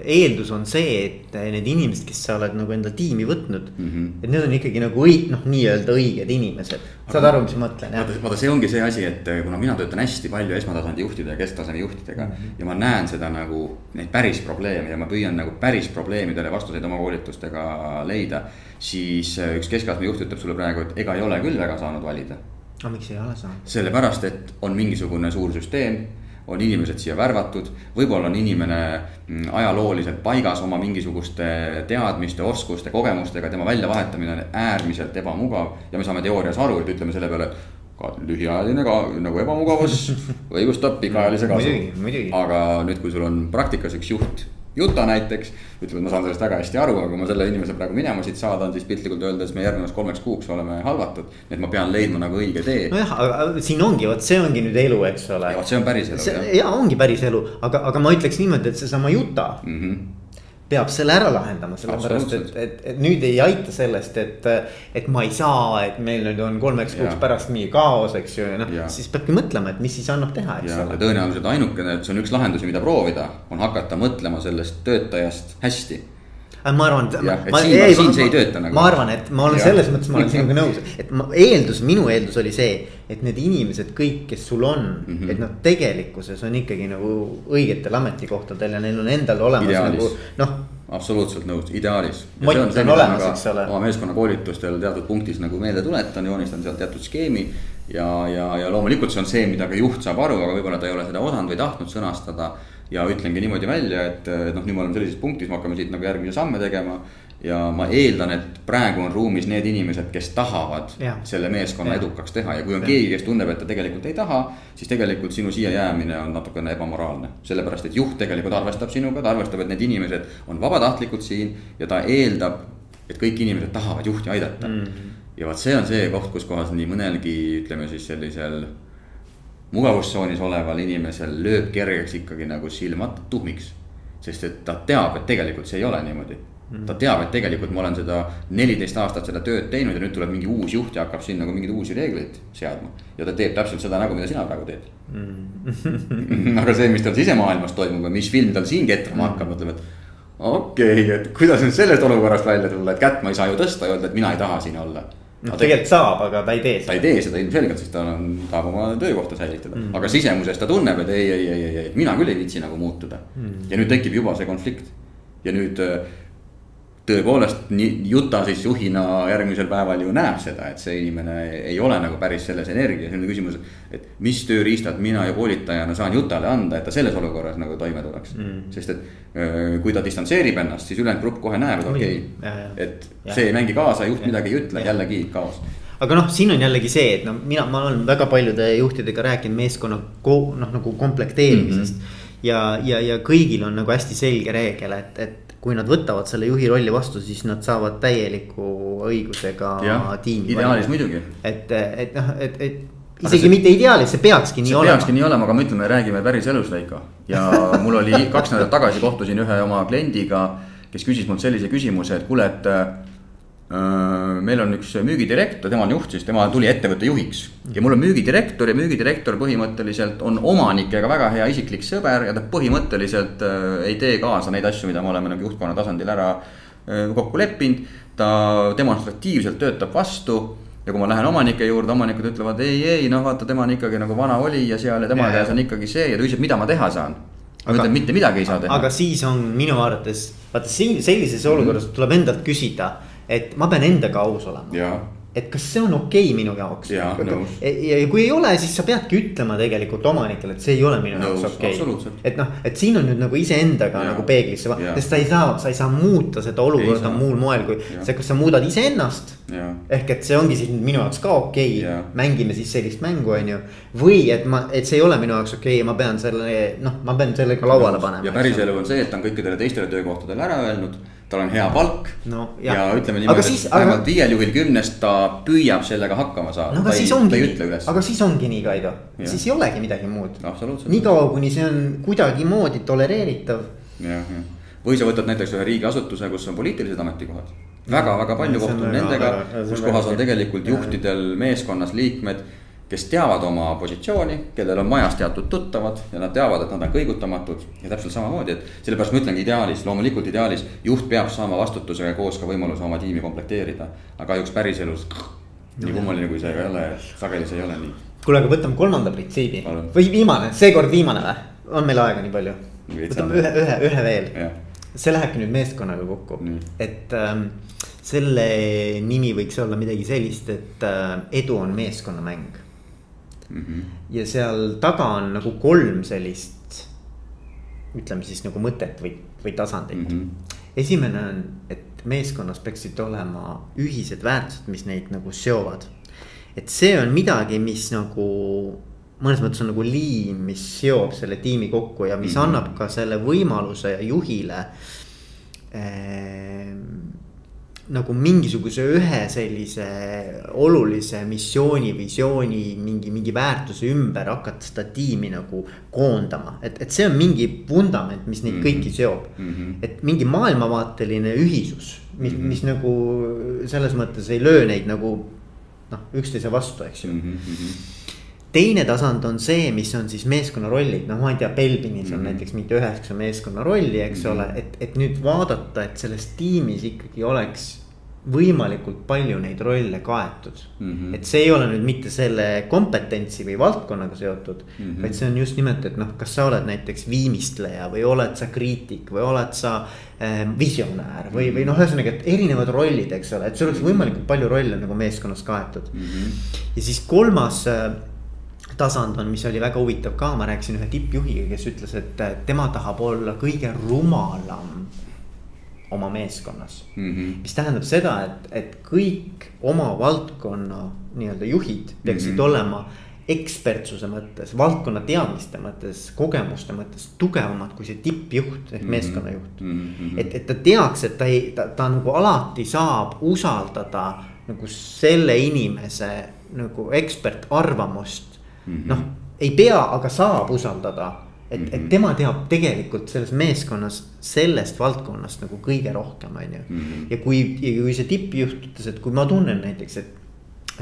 eeldus on see, et need inimesed, kes sa oled nagu enda tiimi võtnud mm. -hmm. et need on ikkagi nagu õig-, noh, nii-öelda õiged inimesed, saad aru, mis ma mõtlen, jah? vaata, see ongi see asi, et kuna mina töötan hästi palju esmatasandi juhtide ja kesktaseme juhtidega mm. -hmm. ja ma näen seda nagu neid päris probleeme ja ma püüan nagu päris probleemidele vastuseid oma koolitustega leida. siis äh, üks keskastme juht ütleb sulle praegu, et ega ei ole küll väga saanud valida. aga miks ei ole saanud? sellepärast, et on mingisugune suur süsteem on inimesed siia värvatud, võib-olla on inimene mm, ajalooliselt paigas oma mingisuguste teadmiste, oskuste, kogemustega, tema väljavahetamine on äärmiselt ebamugav. ja me saame teoorias aru, et ütleme selle peale, ka lühiajaline ka nagu ebamugavus õigustab pikaajalise kasu. aga nüüd, kui sul on praktikas üks juht Juta näiteks ütleb, et ma saan sellest väga hästi aru, aga kui ma selle inimese praegu minema siit saadan, siis piltlikult öeldes me järgnevaks kolmeks kuuks oleme halvatud. et ma pean leidma nagu õige tee. nojah, aga siin ongi, vot see ongi nüüd elu, eks ole. vot see on päris elu. ja ongi päris elu, aga, aga ma ütleks niimoodi, et seesama Juta mm. -hmm peab selle ära lahendama, sellepärast et, et, et nüüd ei aita sellest, et, et ma ei saa, et meil nüüd on kolmeks kuuks pärast mingi kaos, eks ju, noh. siis peabki mõtlema, et mis siis annab teha, eks ole. tõenäoliselt ainukene, et see on üks lahendusi, mida proovida, on hakata mõtlema sellest töötajast hästi ma arvan, et. siin, ei, siin see ei tööta nagu. ma arvan, et ma olen ja. selles mõttes, ma olen sinuga nõus, et ma, eeldus, minu eeldus oli see, et need inimesed kõik, kes sul on mm, -hmm. et nad tegelikkuses on ikkagi nagu õigetel ametikohtadel ja neil on endal olemas Ideaalis. nagu noh absoluutselt nõus, ideaalis. oma meeskonnakoolitustel teatud punktis nagu meelde tuletan, joonistan sealt teatud skeemi. ja, ja, ja loomulikult see on see, mida ka juht saab aru, aga võib-olla ta ei ole seda osanud või tahtnud sõnastada ja ütlengi niimoodi välja, et, noh, nüüd me oleme sellises punktis, me hakkame siit nagu järgmisi samme tegema. ja ma eeldan, et praegu on ruumis need inimesed, kes tahavad Ja. selle meeskonna Ja. edukaks teha ja kui on Ja. keegi, kes tunneb, et ta tegelikult ei taha. siis tegelikult sinu siia jäämine on natukene ebamoraalne, sellepärast et juht tegelikult arvestab sinuga, ta arvestab, et need inimesed on vabatahtlikult siin ja ta eeldab, et kõik inimesed tahavad juhti aidata mm. -hmm. ja vot see on see koht, kus kohas nii mõnelgi, ütleme siis sellisel mugavustsoonis oleval inimesel lööb kergeks ikkagi nagu silmad tuhmiks. sest et ta teab, et tegelikult see ei ole niimoodi. ta teab, et tegelikult ma olen seda neliteist aastat seda tööd teinud ja nüüd tuleb mingi uus juht ja hakkab siin nagu mingeid uusi reegleid seadma. ja ta teeb täpselt seda nägu, mida sina praegu teed mm. aga see, mis tal sisemaailmas toimub ja mis film tal siin ketrama hakkab, mõtleb, et okei okay,, et kuidas nüüd sellest olukorrast välja tulla, et kätt ma ei saa ju tõsta ja öelda, et mina ei taha siin olla noh, tegelikult saab, aga ta ei tee ta ei tee seda ilmselgelt, sest ta on, tahab oma töökohta säilitada. Mm., aga sisemuses ta tunneb, et ei, ei, ei, ei, ei, mina küll ei viitsi nagu muutuda. Mm.. ja nüüd tekib juba see konflikt. Ja nüüd äh, tõepoolest Juta siis juhina järgmisel päeval ju näeb seda, et see inimene ei ole nagu päris selles energias, nüüd on küsimus. et mis tööriistad mina ju koolitajana saan Jutale anda, et ta selles olukorras nagu toime tuleks mm.. sest et kui ta distantseerib ennast, siis ülejäänud grupp kohe näeb, et okei okay,, et Ja. see ei mängi kaasa, juht Ja. midagi ei ütle, Ja. jällegi kaos. aga noh, siin on jällegi see, et noh, mina, ma olen väga paljude juhtidega rääkinud meeskonna ko- noh, nagu komplekteerimisest mm. -hmm. ja, ja, ja kõigil on nagu hästi selge reegel, et, et kui nad võtavad selle juhi rolli vastu, siis nad saavad täieliku õigusega jah, tiimi. ideaalis muidugi. et, et noh, et, et isegi see- mitte ideaalis, see peakski nii see olema. peakski nii olema, aga me ütleme, räägime päris elus, Veiko. ja mul oli kaks nädalat tagasi kohtusin ühe oma kliendiga, kes küsis mult sellise küsimuse, et kuule, et meil on üks müügidirektor, tema on juht siis, tema tuli ettevõtte juhiks. ja mul on müügidirektor ja müügidirektor põhimõtteliselt on omanikega väga hea isiklik sõber ja ta põhimõtteliselt äh, ei tee kaasa neid asju, mida me oleme nagu juhtkonna tasandil ära äh, kokku leppinud. ta demonstratiivselt töötab vastu ja kui ma lähen omanike juurde, omanikud ütlevad ei, ei noh, vaata, tema on ikkagi nagu vana olija seal ja tema Ja, ja. käes on ikkagi see ja ta küsib, mida ma teha saan. ma Aga- ütlen, mitte midagi ei saa teha. aga siis on minu arvates, vaata siin sellises olukorras tuleb endalt küsida, et ma pean endaga aus olema. ja, et kas see on okei okay minu jaoks. Jaa, nõus. ja, ja kui ei ole, siis sa peadki ütlema tegelikult omanikele, et see ei ole minu Nõus, jaoks okei absoluutselt. et noh, et siin on nüüd nagu iseendaga nagu peeglisse, sest sa ei saa, sa ei saa muuta seda olukorda muul moel, kui Jaa. see, kas sa muudad iseennast. ja, ehk et see ongi siis minu jaoks ka okei okay. mängime siis sellist mängu, on ju. või et ma, et see ei ole minu jaoks okei okay, ja ma pean selle, noh, ma pean selle ka lauale panema. ja päriselu on see, et ta on kõikidele teistele töökohtadele ära öelnud, tal on hea palk. No, ja, ütleme Aga niimoodi, et aga- vähemalt viiel juhil kümnest ta püüab sellega hakkama saada no aga siis ongi aga siis ongi nii, Kaido, siis ei olegi midagi muud. absoluutselt. niikaua, kuni see on kuidagimoodi tolereeritav. jah, jah. või sa võtad näiteks ühe riigiasutuse, kus on poliitilised ametikohad väga,. väga-väga palju kohtun nendega kus kohas on tegelikult juhtidel meeskonnas liikmed. Kes teavad oma positsiooni, kellel on majas teatud tuttavad ja nad teavad, et nad on kõigutamatud ja täpselt samamoodi, et. sellepärast ma ütlengi ideaalis, loomulikult ideaalis juht peab saama vastutusega koos ka võimaluse oma tiimi komplekteerida. aga kahjuks päriselus, nii kummaline kui see ka ei ole, sageli see ei ole nii. kuule, aga võtame kolmanda printsiibi Palun. või viimane, seekord viimane või? on meil aega nii palju? Võtame on. ühe, ühe, ühe veel. see lähebki nüüd meeskonnaga kokku et ähm, selle nimi võiks olla midagi sellist, et äh, edu on meeskonnamäng. Mhm. ja seal taga on nagu kolm sellist, ütleme siis nagu mõtet või, või tasandit mm. -hmm. esimene on, et meeskonnas peaksid olema ühised väärtused, mis neid nagu seovad. et see on midagi, mis nagu mõnes mõttes on nagu liim, mis seob selle tiimi kokku ja mis mm. -hmm. annab ka selle võimaluse juhile eh, nagu mingisuguse ühe sellise olulise missiooni, visiooni, mingi, mingi väärtuse ümber hakata seda tiimi nagu koondama. et, et see on mingi vundament, mis neid mm. -hmm. kõiki seob mm. -hmm. et mingi maailmavaateline ühisus, mis mm. -hmm. mis nagu selles mõttes ei löö neid nagu noh, üksteise vastu, eks ju mm. -hmm teine tasand on see, mis on siis meeskonna rollid, noh, ma ei tea, Belbinis on Mhm. näiteks mingi üheksa meeskonna rolli, eks Mhm. ole, et, et nüüd vaadata, et selles tiimis ikkagi oleks võimalikult palju neid rolle kaetud mm. Mhm. -hmm. et see ei ole nüüd mitte selle kompetentsi või valdkonnaga seotud mm, Mhm. -hmm. vaid see on just nimelt, et noh, kas sa oled näiteks viimistleja või oled sa kriitik või oled sa äh, visionäär või, või noh, ühesõnaga, et erinevad rollid, eks ole, et sul oleks võimalikult palju rolle nagu meeskonnas kaetud mm. -hmm. ja siis kolmas äh, tasand on, mis oli väga huvitav ka, ma rääkisin ühe tippjuhiga, kes ütles, et äh, tema tahab olla kõige rumalam oma meeskonnas mm. -hmm. mis tähendab seda, et, et kõik oma valdkonna nii-öelda juhid peaksid mm -hmm. olema ekspertsuse mõttes, valdkonna teadmiste mõttes, kogemuste mõttes tugevamad kui see tippjuht ehk mm -hmm. meeskonnajuht mm. -hmm. et, et ta teaks, et ta ei, ta, ta nagu alati saab usaldada nagu selle inimese nagu ekspertarvamust. Noh, ei pea, aga saab usaldada et, et mhm. tema teab tegelikult selles meeskonnas sellest valdkonnast nagu kõige rohkem, on ju. Mhm. ja kui, kui see tippjuht ütles, et kui ma tunnen näiteks, et,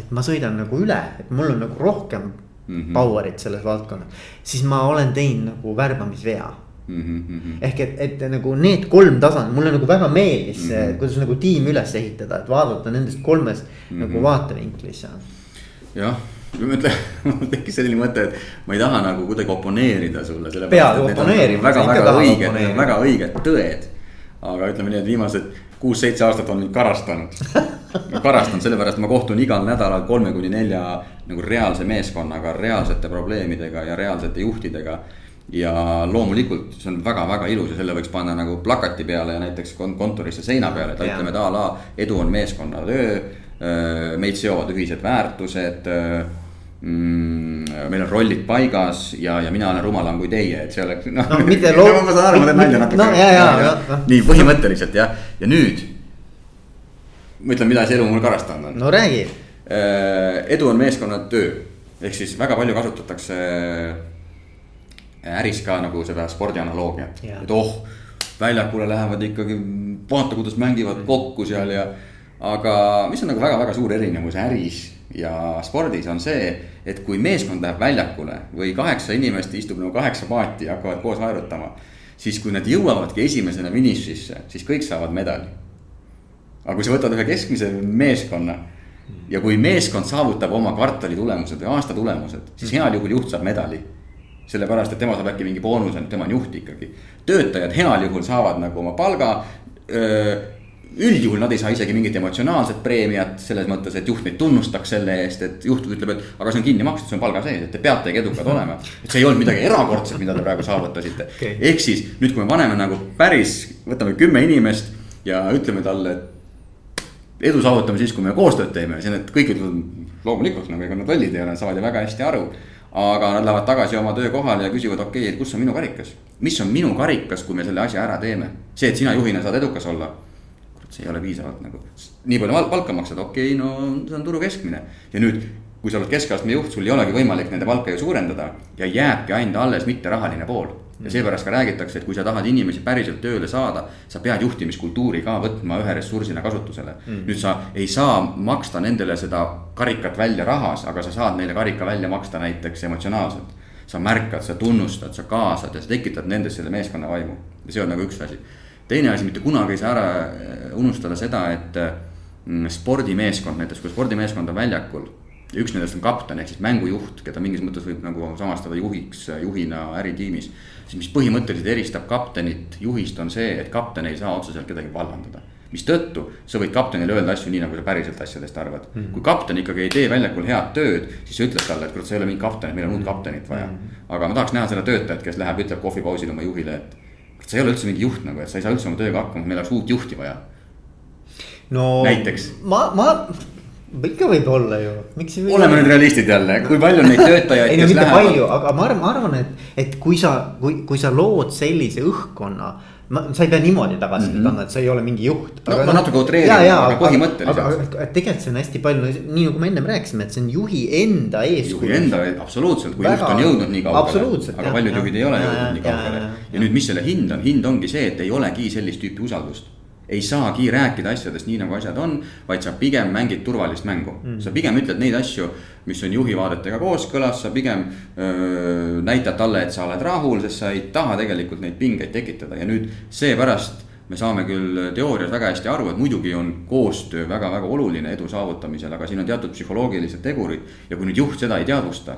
et ma sõidan nagu üle, et mul on nagu rohkem mm -hmm. power'it selles valdkonnas. siis ma olen teinud nagu värbamisvea mm. -hmm. ehk et, et nagu need kolm tasandit, mulle nagu väga meeldis mm, -hmm. kuidas nagu tiim üles ehitada, et vaadata nendest kolmest mm -hmm. nagu vaatevinklis ja. jah ma mõtlen, mul tekkis selline mõte, et ma ei taha nagu kuidagi oponeerida sulle. pead oponeerima. väga, väga õiged, väga õiged tõed. aga ütleme nii, et viimased kuus-seitse aastat on mind karastanud karastanud sellepärast ma kohtun igal nädalal kolme kuni nelja nagu reaalse meeskonnaga, reaalsete probleemidega ja reaalsete juhtidega. ja loomulikult see on väga-väga ilus ja selle võiks panna nagu plakati peale ja näiteks kontorisse seina peale, et ütleme, et a la edu on meeskonnatöö meid seovad ühised väärtused äh, mm, meil on rollid paigas ja, ja mina olen rumalam kui teie, et see oleks noh no, mitte loo-. ma saan aru, ma teen nalja natuke no,. Ja, ja, ja, ja. nii põhimõtteliselt jah, ja nüüd. ma ütlen, mida see elu mul karastanud on. no räägi. Äh, edu on meeskonnatöö, ehk siis väga palju kasutatakse äris ka nagu seda spordi analoogiat, et oh, väljakule lähevad ikkagi, vaata, kuidas mängivad kokku seal ja aga mis on nagu väga-väga suur erinevus äris ja spordis on see, et kui meeskond läheb väljakule või kaheksa inimest istub nagu kaheksa paati ja hakkavad koos aerutama. siis kui nad jõuavadki esimesena finišisse, siis kõik saavad medali. aga kui sa võtad ühe keskmise meeskonna ja kui meeskond saavutab oma kvartali tulemused või aasta tulemused, siis heal juhul juht saab medali sellepärast, et tema saab äkki mingi boonuse, tema on juht ikkagi. töötajad heal juhul saavad nagu oma palga üldjuhul nad ei saa isegi mingit emotsionaalset preemiat selles mõttes, et juht neid tunnustaks selle eest, et juht ütleb, et aga see on kinni makstud, see on palga sees, et te peategi edukad olema. et see ei olnud midagi erakordset, mida te praegu saavutasite okay.. ehk siis nüüd, kui me paneme nagu päris, võtame kümme inimest ja ütleme talle, et edu saavutame siis, kui me koostööd teeme, siis need kõik ütlevad loomulikult nagu ega nad lollid ei ole, saavad ju väga hästi aru. aga nad lähevad tagasi oma töökohale ja küsivad, okei okay,, et kus on minu karikas. mis on minu karikas, kui me selle asja ära teeme? see, et sina juhina saad edukas olla see ei ole piisavalt nagu, nii palju palka maksad, okei okay,, no see on turu keskmine. ja nüüd, kui sa oled keskastme juht, sul ei olegi võimalik nende palka ju suurendada ja jääbki ainult alles mitterahaline pool. ja seepärast ka räägitakse, et kui sa tahad inimesi päriselt tööle saada, sa pead juhtimiskultuuri ka võtma ühe ressursina kasutusele. Mm.. nüüd sa ei saa maksta nendele seda karikat välja rahas, aga sa saad neile karika välja maksta näiteks emotsionaalselt. Sa märkad, sa tunnustad, sa kaasad ja sa tekitad nendes selle meeskonna vaimu. Ja see on nagu üks asi teine asi, mitte kunagi ei saa ära äh, unustada seda, et mm, spordimeeskond näiteks, kui spordimeeskond on väljakul. ja üks nendest on kapten ehk siis mängujuht, keda mingis mõttes võib nagu samastada juhiks, juhina äritiimis. siis mis põhimõtteliselt eristab kaptenit juhist, on see, et kapten ei saa otseselt kedagi vallandada mistõttu sa võid kaptenile öelda asju nii, nagu sa päriselt asjadest arvad mm. -hmm. kui kapten ikkagi ei tee väljakul head tööd, siis sa ütled talle, et kurat, sa ei ole mingi kapten, meil on uut kaptenit vaja mm. -hmm. aga ma tahaks näha seda töötajat, kes läheb, ütleb kohvipausil oma juhile, et sa ei ole üldse mingi juht nagu, et sa ei saa üldse oma tööga hakkama, meil oleks uut juhti vaja. no näiteks. ma, ma, ikka võib olla ju, miks ei või. oleme nüüd realistid jälle, kui palju neid töötajaid. ei no mitte lähevad... palju, aga ma arvan, ma arvan, et, et kui sa, kui, kui sa lood sellise õhkkonna ma, sa ei pea niimoodi tagasisidet mm -hmm. andma, et sa ei ole mingi juht. no ma natuke utreerin, aga põhimõtteliselt. aga, aga tegelikult see on hästi palju, nii nagu me ennem rääkisime, et see on juhi enda eeskuju. juhi enda, absoluutselt, kui Väga, juht on jõudnud nii kaugele. aga paljud juhid ei ole jõudnud nii kaugele. ja nüüd, mis selle hind on, hind ongi see, et ei olegi sellist tüüpi usaldust ei saagi rääkida asjadest nii, nagu asjad on, vaid sa pigem mängid turvalist mängu. Mm.. sa pigem ütled neid asju, mis on juhi vaadetega kooskõlas, sa pigem öö, näitad talle, et sa oled rahul, sest sa ei taha tegelikult neid pingeid tekitada. Ja nüüd seepärast me saame küll teoorias väga hästi aru, et muidugi on koostöö väga-väga oluline edu saavutamisel, aga siin on teatud psühholoogilised tegurid. Ja kui nüüd juht seda ei teadvusta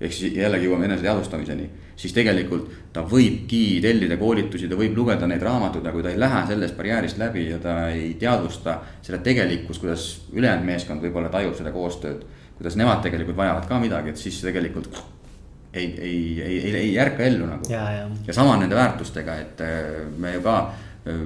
ehk siis jällegi jõuame eneseteadvustamiseni, siis tegelikult ta võibki tellida koolitusi, ta võib lugeda neid raamatuid, aga kui ta ei lähe sellest barjäärist läbi ja ta ei teadvusta seda tegelikkust, kuidas ülejäänud meeskond võib-olla tajub seda koostööd. kuidas nemad tegelikult vajavad ka midagi, et siis tegelikult ei, ei, ei, ei, ei ärka ellu nagu. ja, ja. ja sama nende väärtustega, et äh, me ju ka äh,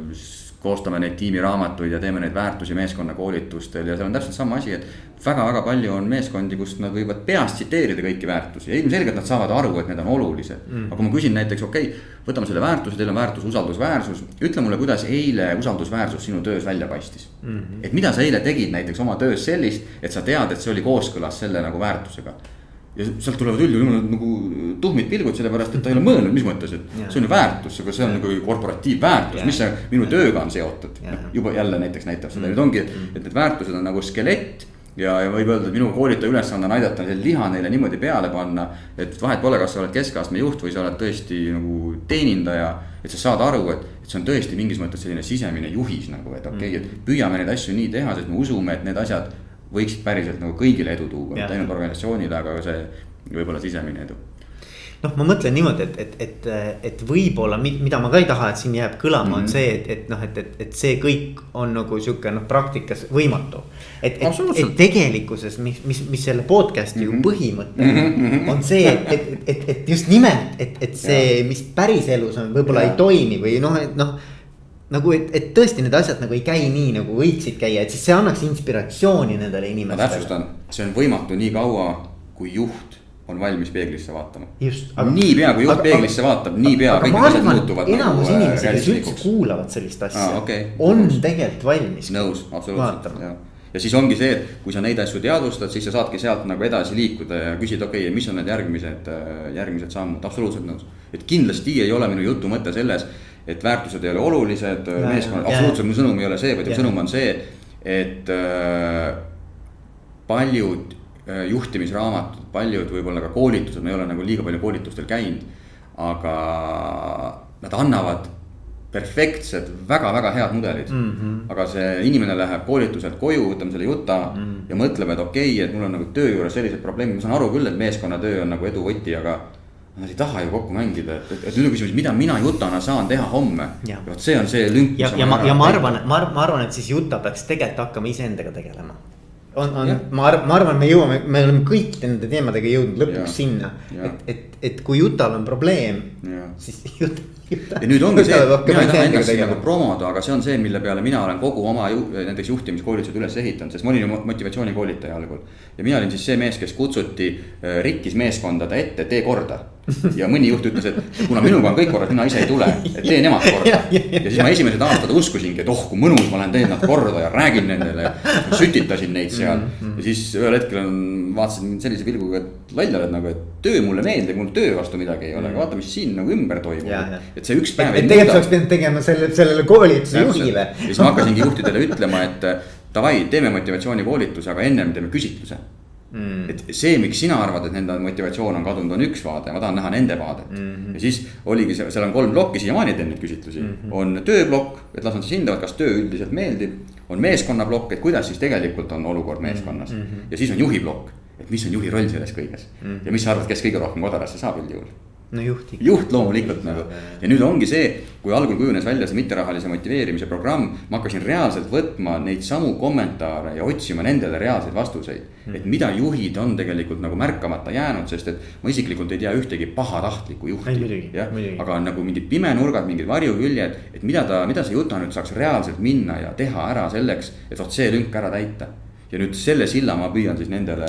koostame neid tiimiraamatuid ja teeme neid väärtusi meeskonnakoolitustel ja seal on täpselt sama asi, et väga-väga palju on meeskondi, kus nad võivad peast tsiteerida kõiki väärtusi ja ilmselgelt nad saavad aru, et need on olulised mm.. aga kui ma küsin näiteks, okei okay,, võtame selle väärtuse, teil on väärtus usaldusväärsus, ütle mulle, kuidas eile usaldusväärsus sinu töös välja paistis mm. -hmm. et mida sa eile tegid näiteks oma töös sellist, et sa tead, et see oli kooskõlas selle nagu väärtusega ja sealt tulevad üldjuhul nagu tuhmid pilgud, sellepärast et ta ei ole mõelnud, mis mõttes, et ja. see on ju väärtus, aga see on nagu korporatiivväärtus, mis see minu tööga on seotud. juba jälle näiteks näitab seda, nüüd ongi, et need väärtused on nagu skelett ja, ja võib öelda, et minu koolitaja ülesanne on aidata neil liha neile niimoodi peale panna. et vahet pole, kas sa oled keskastme juht või sa oled tõesti nagu teenindaja. et sa saad aru, et, et see on tõesti mingis mõttes selline sisemine juhis nagu, et okei okay, mm., et püüame neid asju nii teha, sest me usume, et need asjad võiksid päriselt nagu kõigile edu tuua, mitte ainult organisatsioonile, aga see võib-olla sisemine edu noh, ma mõtlen niimoodi, et, et, et, et võib-olla, mida ma ka ei taha, et siin jääb kõlama mm, -hmm. on mhm. see, et, et noh, et, et, et see kõik on nagu sihuke noh, praktikas võimatu. et, et, et tegelikkuses, mis, mis, mis selle podcast'i mm -hmm. ju mhm. põhimõte mm -hmm. on see, et, et, et, et just nimelt, et, et see, mis päriselus on, võib-olla ei toimi või noh, et noh nagu, et, et tõesti need asjad nagu ei käi nii, nagu võiksid käia, et siis see annaks inspiratsiooni nendele inimestele. ma täpsustan, see on võimatu nii kaua, kui juht on valmis peeglisse vaatama. niipea kui juht aga, peeglisse vaatab, niipea kõik need asjad muutuvad. enamus nagu, inimesi, kes üldse kuulavad sellist asja ah,, okay. on tegelikult valmis. nõus, absoluutselt, jah ja siis ongi see, et kui sa neid asju teadvustad, siis sa saadki sealt nagu edasi liikuda ja küsida, okei okay,, mis on need järgmised, järgmised sammud, absoluutselt nõus. et kindlasti ei ole minu jutu mõte selles et väärtused ei ole olulised, meeskonna, absoluutselt mu sõnum ei ole see, vaid mu sõnum on see, et äh, paljud äh, juhtimisraamatud, paljud võib-olla ka koolitused, ma ei ole nagu liiga palju koolitustel käinud. aga nad annavad perfektsed väga,, väga-väga head mudelid mm. -hmm. aga see inimene läheb koolituselt koju, võtame selle juta mm -hmm. ja mõtleb, et okei okay,, et mul on nagu töö juures sellised probleemid, ma saan aru küll, et meeskonnatöö on nagu edu võti, aga Nad ei taha ju kokku mängida, et, et, et nüüd on küsimus, mida mina jutana saan teha homme. vot see on see lünk. ja, ja ma, ja ma arvan, ma, ma arvan, et siis juta peaks tegelikult hakkama iseendaga tegelema. on, on, ma arvan, ma arvan, me jõuame, me oleme kõikide nende teemadega jõudnud lõpuks ja. sinna, et, et, et kui jutal on probleem, siis jut, ja nüüd ongi see, mina ei taha ennast siin nagu promoda, aga see on see, mille peale mina olen kogu oma ju, näiteks juhtimiskoolitused üles ehitanud, sest ma olin ju motivatsioonikoolitaja algul. ja mina olin siis see mees, kes kutsuti äh, rikkis meeskondade ette, tee korda ja mõni juht ütles, et kuna minuga on kõik korras, mina ise ei tule, et tee nemad korda. ja siis ma esimesed aastad uskusingi, et oh kui mõnus, ma lähen teen nad korda ja räägin nendele ja sütitasin neid seal. Mm-hmm. ja siis ühel hetkel on, vaatasid mind sellise pilguga, et loll oled nagu, et töö mulle meeldib, mul töö vastu midagi ei ole, aga vaata, mis siin nagu ümber toimub. et see üks päev. et tegelikult oleks pidanud tegema selle, sellele koolituse juhile. ja siis ma hakkasingi juhtidele ütlema, et davai, teeme motivatsioonikoolituse, aga ennem teeme küsitluse mm.. et see, miks sina arvad, et nende motivatsioon on kadunud, on üks vaade, ma tahan näha nende vaadet mm. -hmm. ja siis oligi seal, on kolm plokki, siiamaani teen neid küsitlusi mm. -hmm. on tööplokk, et las nad siis hindavad, kas töö üldiselt meeldib. on meeskonnaplokk, et kuidas siis tegelikult on olukord meeskonnas mm. -hmm. ja siis on juhi plokk, et mis on juhi roll selles kõiges mm. -hmm. ja mis sa arvad, kes kõige rohkem kodarasse saab üldjuhul no juht ikka. juht loomulikult nagu. Ja nüüd ongi see, kui algul kujunes välja see mitterahalise motiveerimise programm, ma hakkasin reaalselt võtma neid samu kommentaare ja otsima nendele reaalseid vastuseid. Mm.. et mida juhid on tegelikult nagu märkamata jäänud, sest et ma isiklikult ei tea ühtegi pahatahtlikku juhti. jah, aga on nagu mingid pimenurgad, mingid varjuküljed, et mida ta, mida see juta nüüd saaks reaalselt minna ja teha ära selleks, et vot see lünk ära täita ja nüüd selle silla ma püüan siis nendele,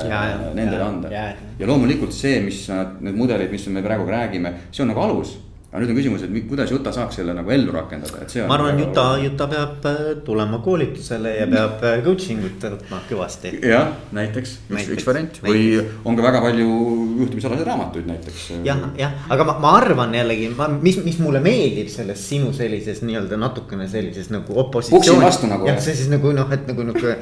nendele ja, anda. ja loomulikult see, mis need mudelid, mis me praegu räägime, see on nagu alus aga nüüd on küsimus, et kuidas Juta saaks selle nagu ellu rakendada, et see on. ma arvan, nagu Juta, Juta peab äh, tulema koolitusele ja peab äh, coaching ut võtma kõvasti. jah, näiteks, üks, üks variant või on ka väga palju juhtimisalaseid raamatuid näiteks. jah, jah, aga ma, ma arvan jällegi, ma, mis, mis mulle meeldib selles sinu sellises nii-öelda natukene sellises nagu opositsioon. vastu nagu. jah, see siis nagu noh, et nagu nihuke,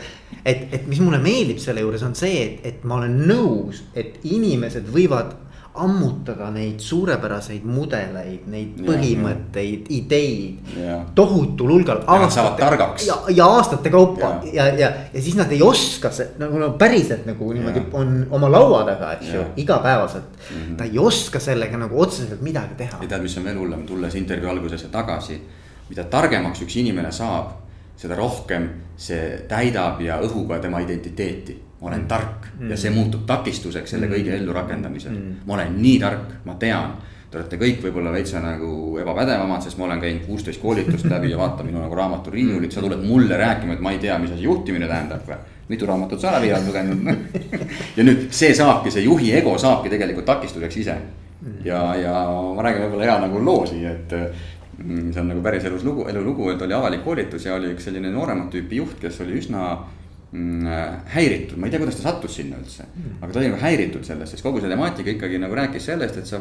et, et mis mulle meeldib selle juures on see, et, et ma olen nõus, et inimesed võivad ammutada neid suurepäraseid mudeleid, neid põhimõtteid, ideid. tohutul hulgal. saavad targaks. ja, ja aastate kaupa ja, ja, ja, ja siis nad ei oska see nagu no päriselt nagu niimoodi on oma laua taga, eks ju, igapäevaselt mm. -hmm. ta ei oska sellega nagu otseselt midagi teha. ja tead, mis on veel hullem, tulles intervjuu algusesse tagasi, mida targemaks üks inimene saab, seda rohkem see täidab ja õhuga tema identiteeti ma olen tark mm. ja see muutub takistuseks selle kõige mm. ellurakendamisel mm.. ma olen nii tark, ma tean, Te olete kõik võib-olla veitsa nagu ebapädevamad, sest ma olen käinud kuusteist koolitust läbi ja vaata minu nagu raamaturiiulit, sa tuled mulle rääkima, et ma ei tea, mis asi juhtimine tähendab või. mitu raamatut sa läbi oled lugenud ja nüüd see saabki, see juhi ego saabki tegelikult takistuseks ise. ja, ja ma räägin võib-olla hea nagu loo siia, et mm, see on nagu päris elus lugu, elulugu, et oli avalik koolitus ja oli üks selline nooremat tüüpi juht, kes oli üsna mm, häiritud, ma ei tea, kuidas ta sattus sinna üldse. aga ta oli nagu häiritud sellest, sest kogu see temaatika ikkagi nagu rääkis sellest, et sa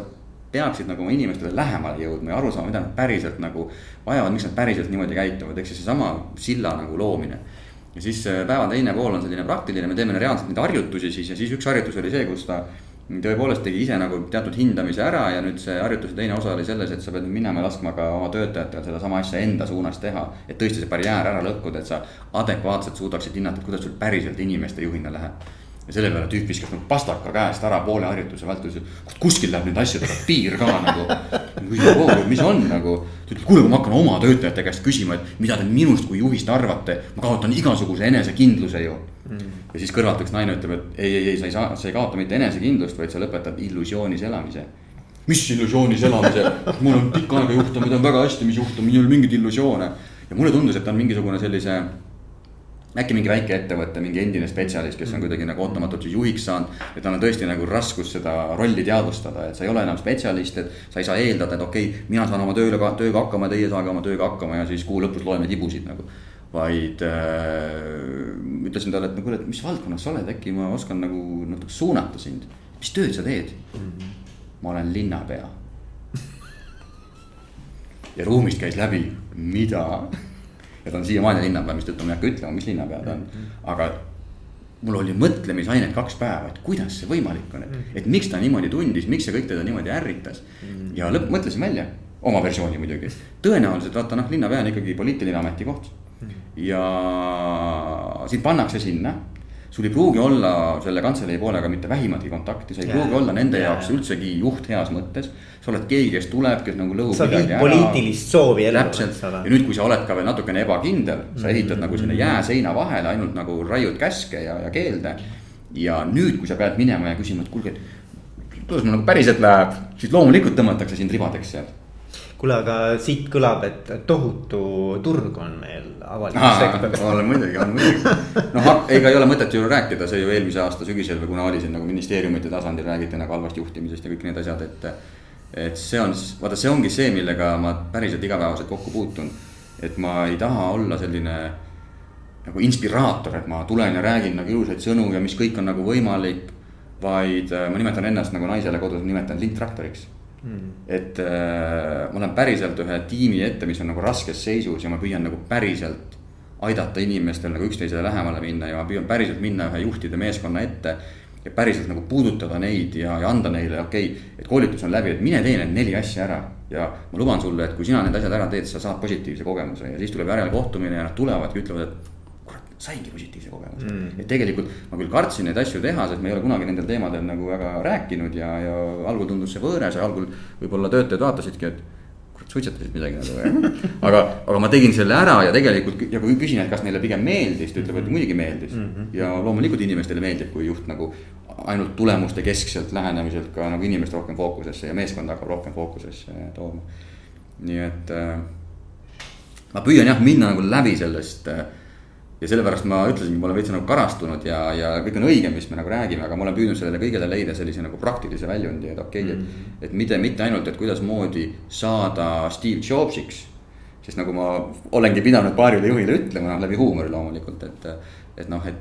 peaksid nagu oma inimestele lähemale jõudma ja aru saama, mida nad päriselt nagu vajavad, miks nad päriselt niimoodi käituvad, ehk siis seesama silla nagu loomine. ja siis äh, päeva teine pool on selline praktiline, me teeme reaalselt neid harjutusi siis ja siis üks harjutus oli see, kus ta tõepoolest tegi ise nagu teatud hindamise ära ja nüüd see harjutuse teine osa oli selles, et sa pead minema ja laskma ka oma töötajatel sedasama asja enda suunas teha. et tõesti see barjäär ära lõhkuda, et sa adekvaatselt suudaksid hinnata, et kuidas sul päriselt inimeste juhina läheb ja selle peale tüüp viskas nagu pastaka käest ära poole harjutuse vältel, ütles, kuskil läheb nende asjadega piir ka nagu. mis on nagu, ta ütleb, kuule, kui ma hakkan oma töötajate käest küsima, et mida te minust kui juhist arvate, ma kaotan igasuguse enesekindluse ju mm.. ja siis kõrvalt üks naine ütleb, et ei, ei, ei, sa ei saa, sa ei kaota mitte enesekindlust, vaid sa lõpetad illusioonis elamise mis illusioonis elamise, mul on pikka aega juhtunud, ma tean väga hästi, mis juhtub, minul ei ole mingeid illusioone. ja mulle tundus, et ta on mingisugune sellise äkki mingi väike ettevõte, mingi endine spetsialist, kes on mm. kuidagi nagu ootamatult siis juhiks saanud. ja tal on tõesti nagu raskus seda rolli teadvustada, et sa ei ole enam spetsialist, et sa ei saa eeldada, et okei okay,, mina saan oma tööle, tööga hakkama, teie saage oma tööga hakkama ja siis kuu lõpus loeme tibusid nagu. Vaid äh, ütlesin talle, et no kuule, et mis valdkonnas sa oled, äkki ma oskan nagu natuke suunata sind. mis tööd sa teed mm? -hmm. ma olen linnapea ja ruumist käis läbi, mida ja ta on siiamaani linnapea, mistõttu ma ei hakka ütlema, mis linnapea ta on, aga mul oli mõtlemisainet kaks päeva, et kuidas see võimalik on, et, mm. et miks ta niimoodi tundis, miks see kõik teda niimoodi ärritas. Mm. ja lõpp, mõtlesin välja, oma versiooni muidugi, tõenäoliselt vaata noh, linnapea on ikkagi poliitiline ametikoht. Mm. ja sind pannakse sinna sul ei pruugi olla selle kantselei poolega mitte vähimatki kontakti, sa ei yeah. pruugi olla nende yeah. jaoks üldsegi juht heas mõttes. sa oled keegi, kes tuleb, kes nagu lõhub midagi ära. poliitilist soovi ellu. täpselt ja nüüd, kui sa oled ka veel natukene ebakindel, sa mm. ehitad mm -hmm. nagu sinna jääseina vahele, ainult nagu raiud käske ja, ja keelde. ja nüüd, kui sa pead minema ja küsima, et kuulge, et kuidas mul nagu päriselt läheb, siis loomulikult tõmmatakse sind ribadeks sealt kuule, aga siit kõlab, et tohutu turg on meil avalikus sektoris. on muidugi, on muidugi. noh, ega ei ole mõtet ju rääkida, see ju eelmise aasta sügisel või kuna oli siin nagu ministeeriumite tasandil räägiti nagu halvast juhtimisest ja kõik need asjad, et. et see on, vaata, see ongi see, millega ma päriselt igapäevaselt kokku puutun. et ma ei taha olla selline nagu inspiraator, et ma tulen ja räägin nagu ilusaid sõnu ja mis kõik on nagu võimalik. vaid äh, ma nimetan ennast nagu naisele kodus nimetan lindtraktoriks mm.. et äh, ma olen päriselt ühe tiimi ette, mis on nagu raskes seisus ja ma püüan nagu päriselt aidata inimestel nagu üksteisele lähemale minna ja ma püüan päriselt minna ühe juhtide meeskonna ette. ja päriselt nagu puudutada neid ja, ja anda neile, okei okay,, et koolitus on läbi, et mine tee need neli asja ära. ja ma luban sulle, et kui sina need asjad ära teed, sa saad positiivse kogemuse ja siis tuleb järelkohtumine ja nad tulevadki, ütlevad, et saingi positiivse kogemuse mm.. et tegelikult ma küll kartsin neid asju teha, sest ma ei ole kunagi nendel teemadel nagu väga rääkinud ja, ja algul tundus see võõras ja algul võib-olla töötajad vaatasidki, et kurat, suitsetasid midagi nagu aga, aga ma tegin selle ära ja tegelikult ja kui küsin, et kas neile pigem meeldis, ta ütleb, et muidugi meeldis mm. -hmm. ja loomulikult inimestele meeldib, kui juht nagu ainult tulemuste keskselt lähenemiselt ka nagu inimest rohkem fookusesse ja meeskond hakkab rohkem fookusesse tooma. nii et äh, ma püüan jah minna nagu läbi sellest äh, ja sellepärast ma ütlesingi, ma olen veits nagu karastunud ja, ja kõik on õige, mis me nagu räägime, aga ma olen püüdnud sellele kõigele leida sellise nagu praktilise väljundi, et okei okay, mm, -hmm. et. et mitte, mitte ainult, et kuidasmoodi saada Steve Jobsiks. sest nagu ma olengi pidanud paarile juhile ütlema, läbi huumori loomulikult, et, et noh, et.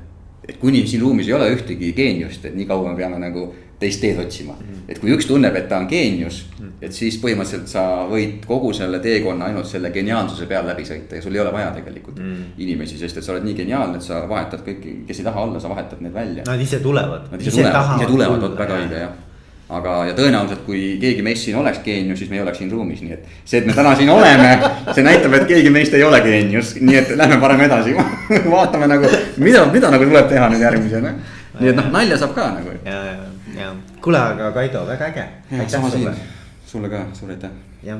et kuni siin ruumis ei ole ühtegi geeniust, et nii kaua me peame nagu teist teed otsima mm. -hmm. et kui üks tunneb, et ta on geenius mm, -hmm. et siis põhimõtteliselt sa võid kogu selle teekonna ainult selle geniaalsuse peal läbi sõita ja sul ei ole vaja tegelikult mm. -hmm. inimesi, sest et sa oled nii geniaalne, et sa vahetad kõiki, kes ei taha olla, sa vahetad need välja. Nad ise tulevad. Nad ise, ise tulevad, ise tulevad, vot väga õige jah aga, ja tõenäoliselt, kui keegi meist siin oleks geenius, siis me ei oleks siin ruumis, nii et see, et me täna siin oleme, see näitab, et keegi meist ei ole geenius, nii et lähme parem edasi vaatame nagu, mida, mida nagu tuleb teha nüüd järgmisena. nii et noh, nalja saab ka nagu. ja, ja ja kuule, aga Kaido, väga äge. sama siin, sulle ka, suur aitäh. jah